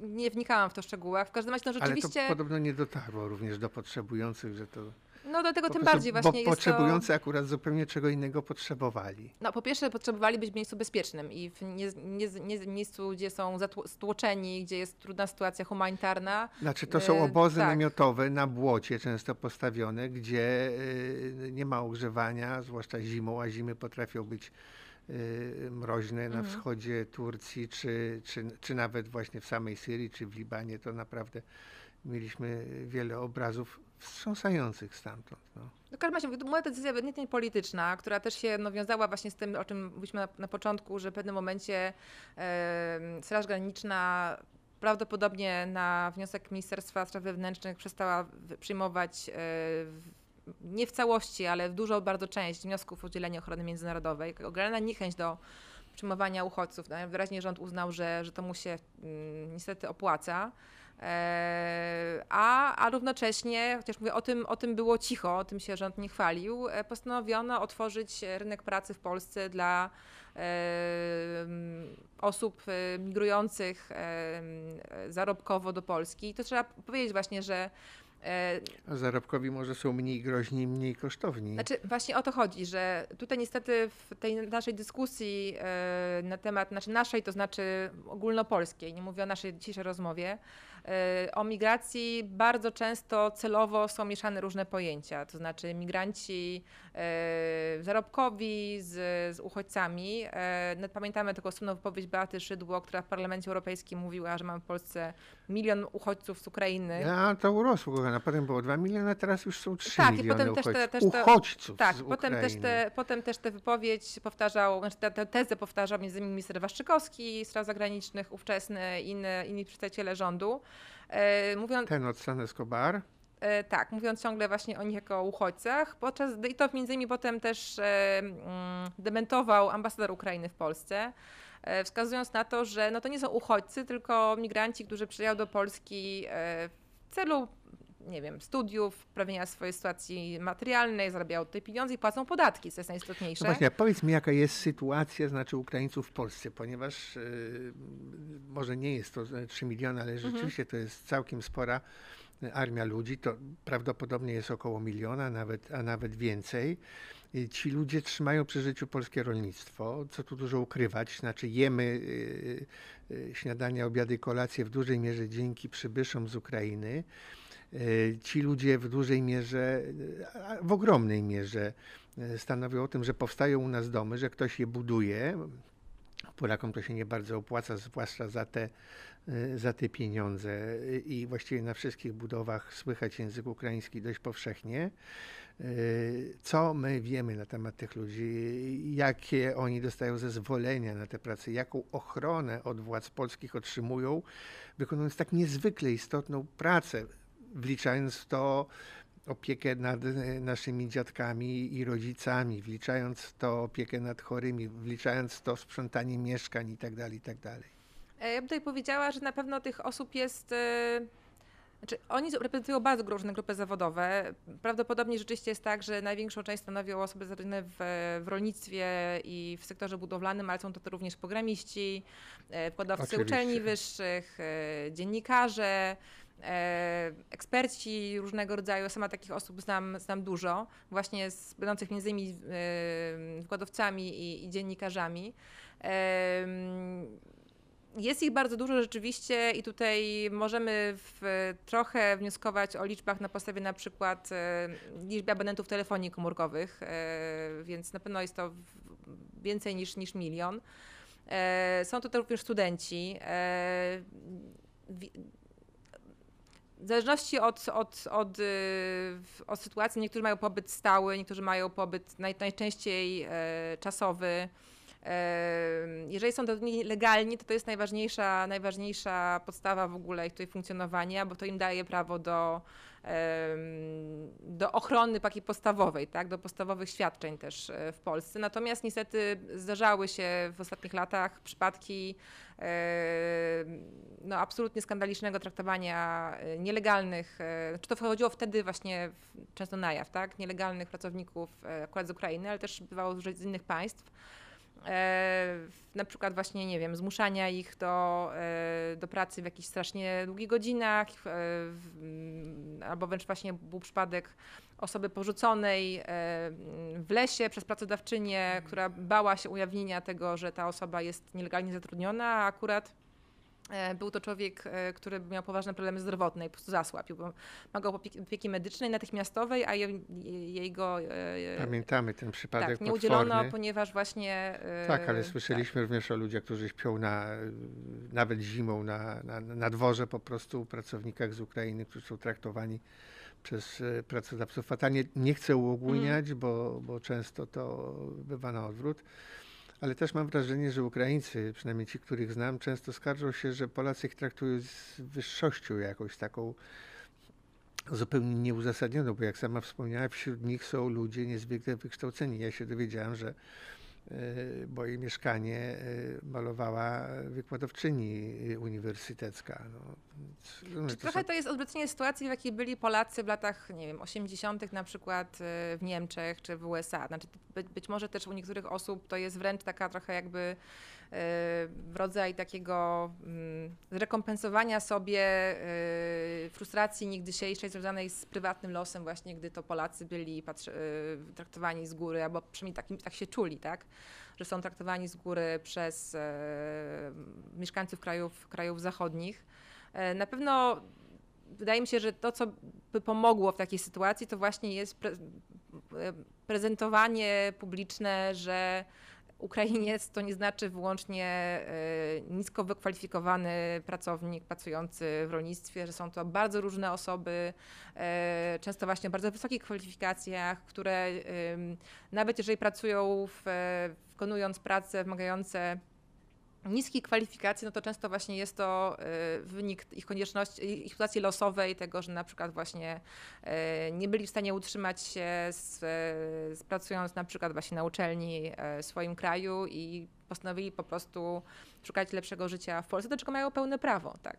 nie wnikałam w to szczegółach. W każdym razie, no Ale rzeczywiście, to podobno nie dotarło również do potrzebujących, że to... no do tego po tym bardziej właśnie Bo jest to... potrzebujący akurat zupełnie czego innego potrzebowali. No po pierwsze potrzebowali być w miejscu bezpiecznym i w nie, nie, nie, miejscu, gdzie są stłoczeni, gdzie jest trudna sytuacja humanitarna. Znaczy to są E, obozy tak. namiotowe na błocie często postawione, gdzie y, nie ma ogrzewania, zwłaszcza zimą, a zimy potrafią być y, mroźne na Mhm. wschodzie Turcji, czy, czy, czy nawet właśnie w samej Syrii, czy w Libanie. To naprawdę mieliśmy wiele obrazów wstrząsających stamtąd. No. W każdym razie moja decyzja ewidentnie polityczna, która też się no, wiązała właśnie z tym, o czym mówiliśmy na, na początku, że w pewnym momencie e, Straż Graniczna prawdopodobnie na wniosek Ministerstwa Spraw Wewnętrznych przestała przyjmować e, nie w całości, ale w dużą bardzo część wniosków o udzielenie ochrony międzynarodowej. Ogromna niechęć do przyjmowania uchodźców. No, Wyraźnie rząd uznał, że, że to mu się mm, niestety opłaca. E, A, a równocześnie, chociaż mówię, o tym, o tym było cicho, o tym się rząd nie chwalił, e, postanowiono otworzyć rynek pracy w Polsce dla e, m, osób migrujących e, m, zarobkowo do Polski. I to trzeba powiedzieć właśnie, że A zarobkowi może są mniej groźni mniej kosztowni. znaczy, właśnie o to chodzi, że tutaj niestety w tej naszej dyskusji na temat, znaczy naszej, to znaczy ogólnopolskiej, nie mówię o naszej dzisiejszej rozmowie, o migracji bardzo często celowo są mieszane różne pojęcia, to znaczy migranci e, zarobkowi z, z uchodźcami. E, no, pamiętamy taką słynną wypowiedź Beaty Szydło, która w Parlamencie Europejskim mówiła, że mamy w Polsce milion uchodźców z Ukrainy. Ja to urosło, kochana. Potem było 2 miliony, a teraz już są 3 Tak, i miliony potem też te- uchodźców. też te- uchodźców Tak, potem też, te, potem też tę wypowiedź powtarzał, znaczy tę, tę tezę powtarzał między innymi minister Waszczykowski, spraw zagranicznych, ówczesny, inny, inni przedstawiciele rządu. E, mówiąc, Ten od San Escobar. e, tak, mówiąc ciągle właśnie o nich jako o uchodźcach, podczas, i to między innymi potem też e, mm, dementował ambasador Ukrainy w Polsce, wskazując na to, że no to nie są uchodźcy, tylko migranci, którzy przyjeżdżają do Polski w celu nie wiem, studiów, poprawienia swojej sytuacji materialnej, zarabiają tutaj pieniądze i płacą podatki, co jest najistotniejsze. No właśnie, powiedz mi, jaka jest sytuacja, znaczy Ukraińców w Polsce, ponieważ yy, może nie jest to e, 3 miliony, ale Mhm. rzeczywiście to jest całkiem spora e, armia ludzi, to prawdopodobnie jest około miliona, nawet, a nawet więcej. I Ci ludzie trzymają przy życiu polskie rolnictwo, co tu dużo ukrywać, znaczy jemy yy, śniadania, obiady, i kolacje w dużej mierze dzięki przybyszom z Ukrainy. Yy, Ci ludzie w dużej mierze, a w ogromnej mierze e, stanowią o tym, że powstają u nas domy, że ktoś je buduje. Polakom to się nie bardzo opłaca, zwłaszcza za te, e, za te pieniądze. I właściwie na wszystkich budowach słychać język ukraiński dość powszechnie. E, Co my wiemy na temat tych ludzi? Jakie oni dostają zezwolenia na tę pracę? Jaką ochronę od władz polskich otrzymują, wykonując tak niezwykle istotną pracę, wliczając w to opiekę nad e, naszymi dziadkami i rodzicami, wliczając w to opiekę nad chorymi, wliczając w to sprzątanie mieszkań i tak dalej, i tak. E, Ja bym tutaj powiedziała, że na pewno tych osób jest e, Znaczy, oni reprezentują bardzo różne grupy zawodowe. Prawdopodobnie rzeczywiście jest tak, że największą część stanowią osoby zatrudnione w, w rolnictwie i w sektorze budowlanym, ale są to, to również programiści, wykładowcy uczelni wyższych, dziennikarze, eksperci różnego rodzaju. Sama takich osób znam, znam dużo, właśnie z, będących między innymi e, wykładowcami i, i dziennikarzami. Em, Jest ich bardzo dużo rzeczywiście i tutaj możemy w, trochę wnioskować o liczbach na podstawie na przykład e, liczby abonentów telefonii komórkowych, e, więc na pewno jest to więcej niż, niż milion. E, Są to również studenci. W zależności od, od, od, y, od sytuacji, niektórzy mają pobyt stały, niektórzy mają pobyt naj, najczęściej e, czasowy. E, Jeżeli są zatrudnieni legalnie, to to jest najważniejsza, najważniejsza podstawa w ogóle ich tutaj funkcjonowania, bo to im daje prawo do, do ochrony takiej podstawowej, tak, do podstawowych świadczeń też e, w Polsce. Natomiast niestety zdarzały się w ostatnich latach przypadki no, absolutnie skandalicznego traktowania e, nielegalnych, e, czy to wchodziło wtedy właśnie często na jaw, tak, nielegalnych pracowników akurat z Ukrainy, ale też bywało z innych państw na przykład właśnie, nie wiem, zmuszania ich do, e, do pracy w jakichś strasznie długich godzinach, e, albo wręcz właśnie był przypadek osoby porzuconej e, w lesie przez pracodawczynię, która bała się ujawnienia tego, że ta osoba jest nielegalnie zatrudniona, a akurat e, był to człowiek, e, który miał poważne problemy zdrowotne i po prostu zasłabił, bo wymagał opieki- medycznej natychmiastowej, a jej, jego e, Pamiętamy ten przypadek tak, nie potworny. udzielono, ponieważ właśnie. e, Tak, ale tak. słyszeliśmy również o ludziach, którzy śpią na, nawet zimą na, na, na dworze po prostu, pracownikach z Ukrainy, którzy są traktowani przez e, pracodawców fatalnie. Nie chcę uogólniać, bo, bo często to bywa na odwrót, ale też mam wrażenie, że Ukraińcy, przynajmniej ci, których znam, często skarżą się, że Polacy ich traktują z wyższością jakąś taką zupełnie nieuzasadnioną, bo jak sama wspomniała, wśród nich są ludzie niezwykle wykształceni. Ja się dowiedziałem, że e, moje mieszkanie e, malowała wykładowczyni uniwersytecka. No, no, Czy to trochę są- to jest odwrócenie sytuacji, w jakiej byli Polacy w latach, nie wiem, 80. na przykład e, w Niemczech czy w USA. Znaczy, być, może też u niektórych osób to jest wręcz taka trochę jakby rodzaj takiego mm, zrekompensowania sobie e, frustracji niegdysiejszej związanej z prywatnym losem właśnie, gdy to Polacy byli e, traktowani z góry, albo przynajmniej takim, tak się czuli, tak? Że są traktowani z góry przez e, mieszkańców krajów, krajów zachodnich. E, Na pewno wydaje mi się, że to, co by pomogło w takiej sytuacji, to właśnie jest pre- prezentowanie publiczne, że Ukrainiec to nie znaczy wyłącznie e, nisko wykwalifikowany pracownik pracujący w rolnictwie, że są to bardzo różne osoby, e, często właśnie o bardzo wysokich kwalifikacjach, które nawet jeżeli pracują w, e, wykonując prace wymagające niskiej kwalifikacji, no to często właśnie jest to e, wynik ich konieczności, ich sytuacji losowej, tego, że na przykład właśnie e, nie byli w stanie utrzymać się z, z pracując na przykład właśnie na uczelni e, w swoim kraju i postanowili po prostu szukać lepszego życia w Polsce, do czego mają pełne prawo, tak.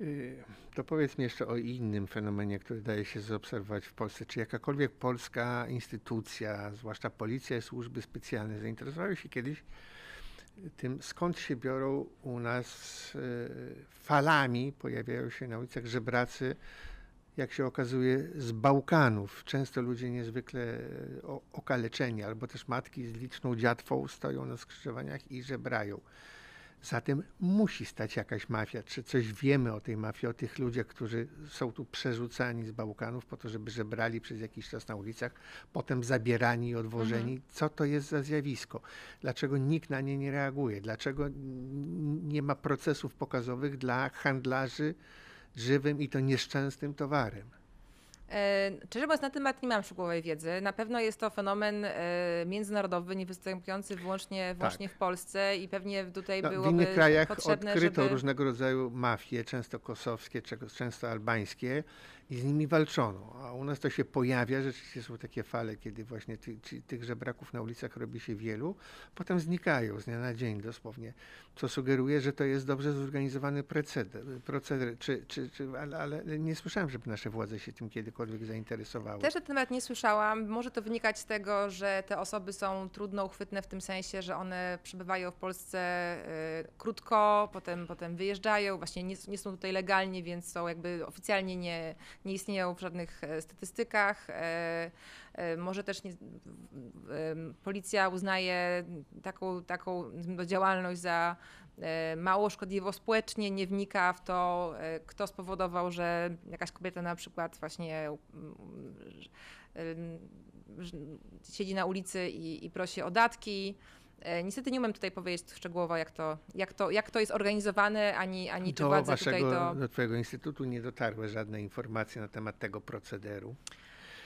Y, To powiedz mi jeszcze o innym fenomenie, który daje się zaobserwować w Polsce. Czy jakakolwiek polska instytucja, zwłaszcza policja i służby specjalne, zainteresowały się kiedyś tym, skąd się biorą u nas y, falami, pojawiają się na ulicach żebracy, jak się okazuje, z Bałkanów. Często ludzie niezwykle o- okaleczeni, albo też matki z liczną dziatwą stoją na skrzyżowaniach i żebrają. Zatem musi stać jakaś mafia. Czy coś wiemy o tej mafii, o tych ludziach, którzy są tu przerzucani z Bałkanów po to, żeby żebrali przez jakiś czas na ulicach, potem zabierani i odwożeni? Co to jest za zjawisko? Dlaczego nikt na nie nie reaguje? Dlaczego nie ma procesów pokazowych dla handlarzy żywym i to nieszczęsnym towarem? E, Szczerze mówiąc, na temat nie mam szczegółowej wiedzy. Na pewno jest to fenomen e, międzynarodowy, nie występujący wyłącznie, wyłącznie w Polsce i pewnie tutaj Tak. No, w byłoby innych krajach odkryto żeby... różnego rodzaju mafie, często kosowskie, często albańskie i z nimi walczono. A u nas to się pojawia, rzeczywiście są takie fale, kiedy właśnie ty, ci, tych żebraków na ulicach robi się wielu, potem znikają z dnia na dzień dosłownie, co sugeruje, że to jest dobrze zorganizowany proceder, proceder czy, czy, czy, ale, ale nie słyszałem, żeby nasze władze się tym kiedykolwiek zainteresowały. Też na ten temat nie słyszałam. Może to wynikać z tego, że te osoby są trudno uchwytne w tym sensie, że one przebywają w Polsce y, krótko, potem, potem wyjeżdżają, właśnie nie, nie są tutaj legalnie, więc są jakby oficjalnie nie, nie istnieją w żadnych e, statystykach. E, e, może też nie, policja uznaje taką, taką no, działalność za mało szkodliwą społecznie, nie wnika w to, kto spowodował, że jakaś kobieta na przykład właśnie mm, siedzi na ulicy i, i prosi o datki. E, Niestety nie umiem tutaj powiedzieć szczegółowo, jak to, jak to, jak to jest organizowane, ani, ani czy do władze waszego, tutaj to... do twojego instytutu nie dotarły żadne informacje na temat tego procederu.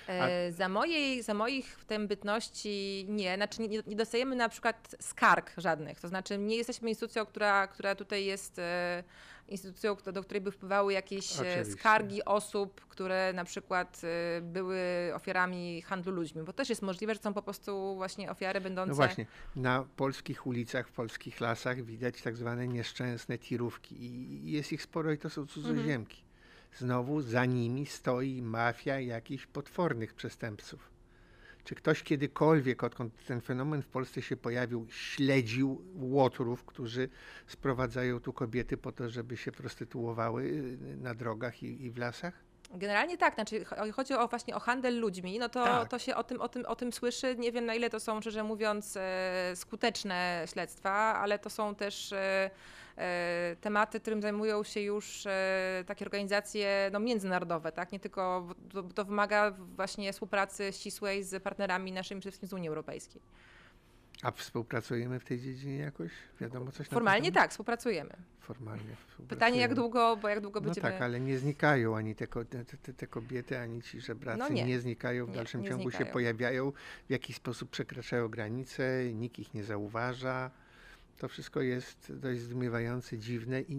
E, Za, mojej, za moich w tym bytności nie, znaczy nie, nie dostajemy na przykład skarg żadnych, to znaczy nie jesteśmy instytucją, która, która tutaj jest e, instytucją, do której by wpływały jakieś e, Oczywiście. skargi osób, które na przykład e, były ofiarami handlu ludźmi, bo też jest możliwe, że są po prostu właśnie ofiary będące... No właśnie, na polskich ulicach, w polskich lasach widać tak zwane nieszczęsne tirówki i jest ich sporo i to są cudzoziemki. Znowu za nimi stoi mafia jakichś potwornych przestępców. Czy ktoś kiedykolwiek, odkąd ten fenomen w Polsce się pojawił, śledził łotrów, którzy sprowadzają tu kobiety po to, żeby się prostytuowały y, na drogach i, i w lasach? Generalnie tak, znaczy cho- chodzi o właśnie o handel ludźmi, no to, Tak. to się o tym, o, tym, o tym słyszy. Nie wiem na ile to są, szczerze mówiąc, e, skuteczne śledztwa, ale to są też e, tematy, którym zajmują się już e, takie organizacje no, międzynarodowe, tak? Nie tylko, to, to wymaga właśnie współpracy ścisłej z partnerami naszymi, przede wszystkim z Unii Europejskiej. A współpracujemy w tej dziedzinie jakoś? Wiadomo coś Formalnie tak, współpracujemy. Formalnie Pytanie jak współpracujemy. długo, bo jak długo No będziemy... tak, ale nie znikają ani te, te, te, kobiety, ani ci żebracy No nie. nie. znikają w Nie, dalszym nie ciągu się znikają. pojawiają, w jakiś sposób przekraczają granice, nikt ich nie zauważa. To wszystko jest dość zdumiewające, dziwne i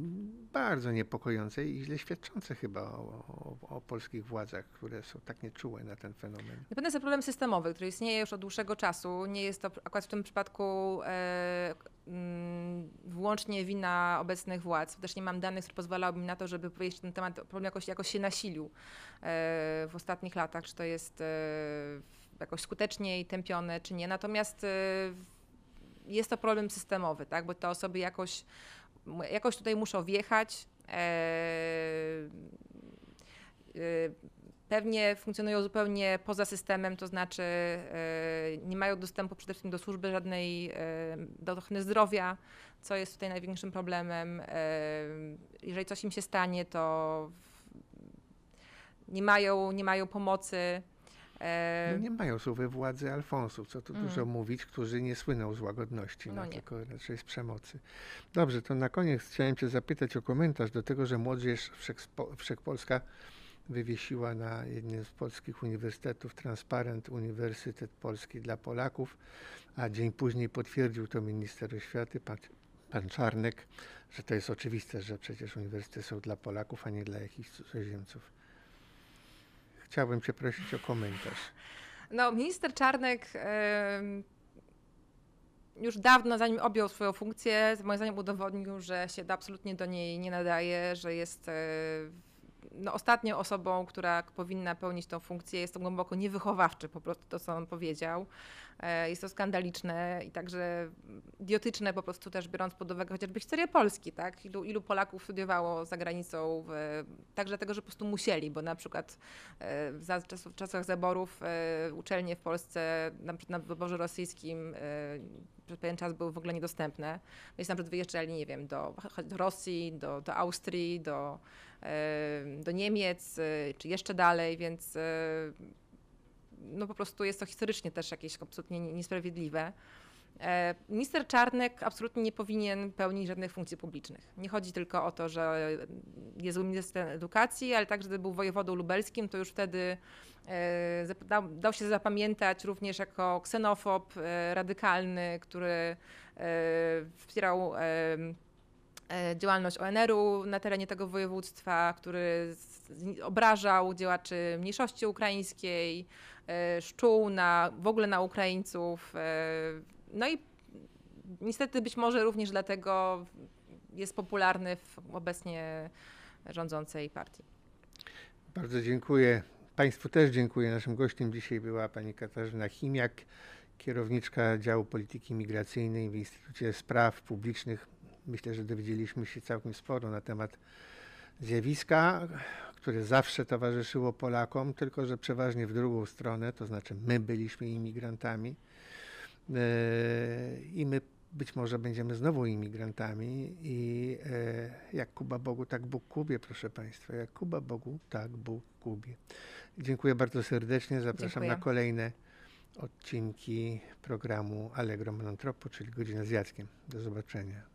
bardzo niepokojące i źle świadczące chyba o, o, o polskich władzach, które są tak nieczułe na ten fenomen. Na pewno jest to problem systemowy, który istnieje już od dłuższego czasu. Nie jest to akurat w tym przypadku e, mm, wyłącznie wina obecnych władz. Też nie mam danych, które pozwalałyby mi na to, żeby powiedzieć, że ten temat problem jakoś, jakoś się nasilił e, w ostatnich latach, czy to jest e, jakoś skuteczniej tępione, czy nie. Natomiast e, jest to problem systemowy, tak? bo te osoby jakoś, jakoś tutaj muszą wjechać. E, e, pewnie funkcjonują zupełnie poza systemem, to znaczy e, nie mają dostępu przede wszystkim do służby żadnej, do ochrony zdrowia, co jest tutaj największym problemem. Jeżeli coś im się stanie, to nie mają, nie mają pomocy. E, No nie mają we władzy Alfonsów, co tu Mm. dużo mówić, którzy nie słyną z łagodności, No no, tylko raczej z przemocy. Dobrze, to na koniec chciałem Cię zapytać o komentarz do tego, że Młodzież Wszechspo- Wszechpolska wywiesiła na jednym z polskich uniwersytetów transparent Uniwersytet Polski dla Polaków, a dzień później potwierdził to minister oświaty, pan, pan Czarnek, że to jest oczywiste, że przecież uniwersytety są dla Polaków, a nie dla jakichś cudzoziemców. Chciałbym Cię prosić o komentarz. No, minister Czarnek już dawno, zanim objął swoją funkcję, moim zdaniem udowodnił, że się absolutnie do niej nie nadaje, że jest e, no, ostatnią osobą, która powinna pełnić tą funkcję. Jest to głęboko niewychowawczy po prostu to, co on powiedział. E, Jest to skandaliczne i także idiotyczne po prostu też biorąc pod uwagę chociażby historię Polski, tak? Ilu, ilu Polaków studiowało za granicą, w, także dlatego, że po prostu musieli, bo na przykład e, w, za, w czasach zaborów e, uczelnie w Polsce na, przykład na wyborze rosyjskim przez pewien czas były w ogóle niedostępne. Więc na przykład wyjeżdżali, nie wiem, do, do Rosji, do, do Austrii, do, do Niemiec, e, czy jeszcze dalej, więc e, no po prostu jest to historycznie też jakieś absolutnie nie- niesprawiedliwe. E, Minister Czarnek absolutnie nie powinien pełnić żadnych funkcji publicznych. Nie chodzi tylko o to, że jest ministrem edukacji, ale także gdy był wojewodą lubelskim, to już wtedy e, dał, dał się zapamiętać również jako ksenofob e, radykalny, który wspierał działalność ONR-u na terenie tego województwa, który obrażał działaczy mniejszości ukraińskiej, e, szczuł na, w ogóle na Ukraińców. e, No i niestety być może również dlatego jest popularny w obecnie rządzącej partii. Bardzo dziękuję. Państwu też dziękuję. Naszym gościem dzisiaj była pani Katarzyna Chimiak, kierowniczka działu polityki migracyjnej w Instytucie Spraw Publicznych. Myślę, że dowiedzieliśmy się całkiem sporo na temat zjawiska, które zawsze towarzyszyło Polakom, tylko że przeważnie w drugą stronę, to znaczy my byliśmy imigrantami e, i my być może będziemy znowu imigrantami i e, jak Kuba Bogu, tak Bóg Kubie, proszę Państwa. Jak Kuba Bogu, tak Bóg Kubie. Dziękuję bardzo serdecznie. Zapraszam Dziękuję. na kolejne odcinki programu Allegro Monotropo, czyli Godzina z Jackiem. Do zobaczenia.